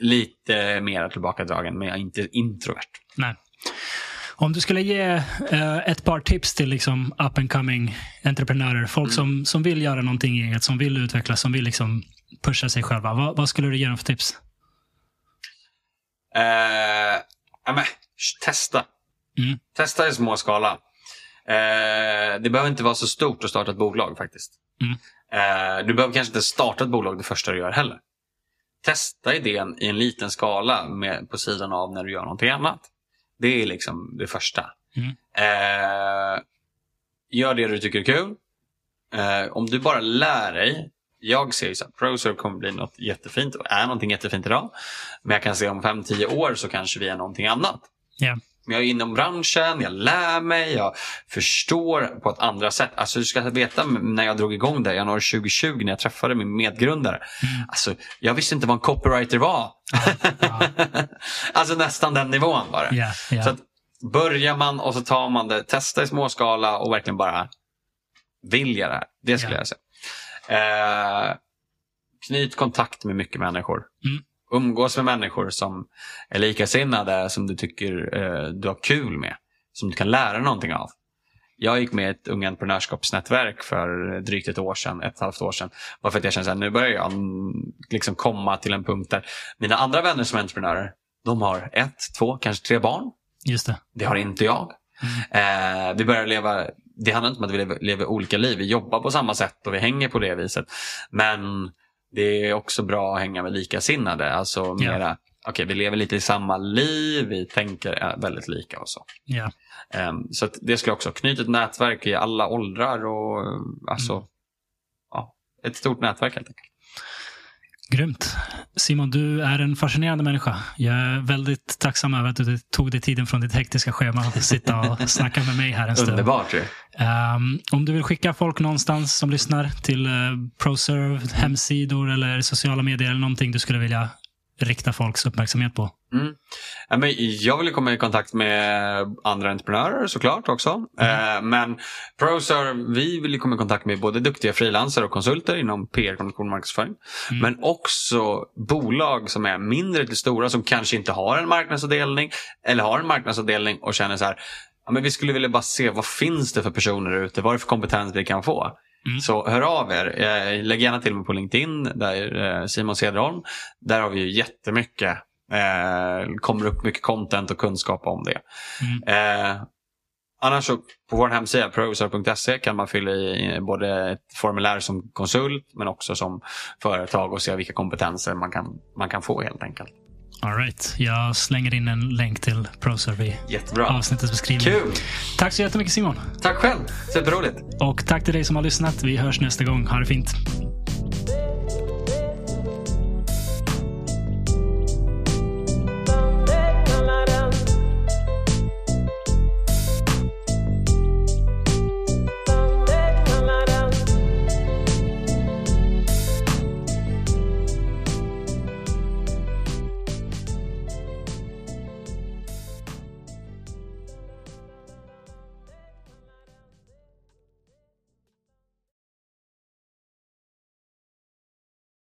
lite mer tillbakadragen, men jag är inte introvert. Nej. Om du skulle ge eh, ett par tips till liksom up and coming entreprenörer, folk Mm. som, som vill göra någonting eget, som vill utvecklas, som vill liksom pusha sig själva. Vad, vad skulle du ge dem för tips? Eh, ja, men, sh- testa. Mm. Testa i små skala. Eh, det behöver inte vara så stort att starta ett bolag faktiskt. Mm. Eh, du behöver kanske inte starta ett bolag det första du gör heller. Testa idén i en liten skala med, på sidan av när du gör någonting annat. Det är liksom det första. Mm. Eh, gör det du tycker är kul. Eh, om du bara lär dig. Jag ser ju så att ProServe kommer bli något jättefint och är någonting jättefint idag. Men jag kan se om 5-10 år så kanske vi är någonting annat. Ja. Men jag är inom branschen, jag lär mig, jag förstår på ett andra sätt. Alltså du ska veta när jag drog igång det i januari 2020 när jag träffade min medgrundare. Mm. Alltså, jag visste inte vad en copywriter var. Alltså nästan den nivån var det. Ja. Ja. Så att börjar man och så tar man det, testa i småskala och verkligen bara vilja det här. Det skulle Ja. jag säga. Eh, knyt kontakt med mycket människor. Mm. Umgås med människor som är likasinnade, som du tycker eh, du har kul med. Som du kan lära någonting av. Jag gick med i ett unga entreprenörskapsnätverk för drygt ett år sedan, ett halvt år sedan. Bara för att jag kände att nu börjar jag liksom komma till en punkt där mina andra vänner som är entreprenörer, de har ett, två, kanske tre barn. Just det. Det har inte jag. Mm. Eh, vi börjar leva, det handlar inte om att vi lever, lever, olika liv. Vi jobbar på samma sätt och vi hänger på det viset. Men det är också bra att hänga med likasinnade. Alltså mera, okej okay, vi lever lite i samma liv, vi tänker väldigt lika och så. Ja. Um, så det skulle också knyta ett nätverk i alla åldrar och alltså, mm. ja, ett stort nätverk helt enkelt. Grymt. Simon, du är en fascinerande människa. Jag är väldigt tacksam över att du tog dig tiden från ditt hektiska schema att sitta och snacka med mig här en stund. Underbart. Um, om du vill skicka folk någonstans som lyssnar till uh, ProServe, hemsidor eller sociala medier eller någonting du skulle vilja rikta folks uppmärksamhet på? Mm. Jag vill komma i kontakt med andra entreprenörer såklart också. Mm. Eh, men ProServe, vi vill komma i kontakt med både duktiga frilansare och konsulter inom PR, kommunikation och marknadsföring. Mm. Men också bolag som är mindre till stora som kanske inte har en marknadsavdelning eller har en marknadsavdelning och känner så här ja, men vi skulle vilja bara se vad finns det för personer ute, vad är det för kompetens vi kan få. Mm. Så hör av er. Eh, lägg gärna till mig på LinkedIn, där eh, Simon Cederholm. Där har vi ju jättemycket Eh, kommer upp mycket content och kunskap om det. Mm. Eh, annars så på vår hemsida provisor.se kan man fylla i både ett formulär som konsult men också som företag och se vilka kompetenser man kan, man kan få helt enkelt. All right. Jag slänger in en länk till ProServe i Jättebra. avsnittets beskrivning. Kul! Tack så jättemycket Simon. Tack själv. Superroligt. Och tack till dig som har lyssnat. Vi hörs nästa gång. Ha det fint.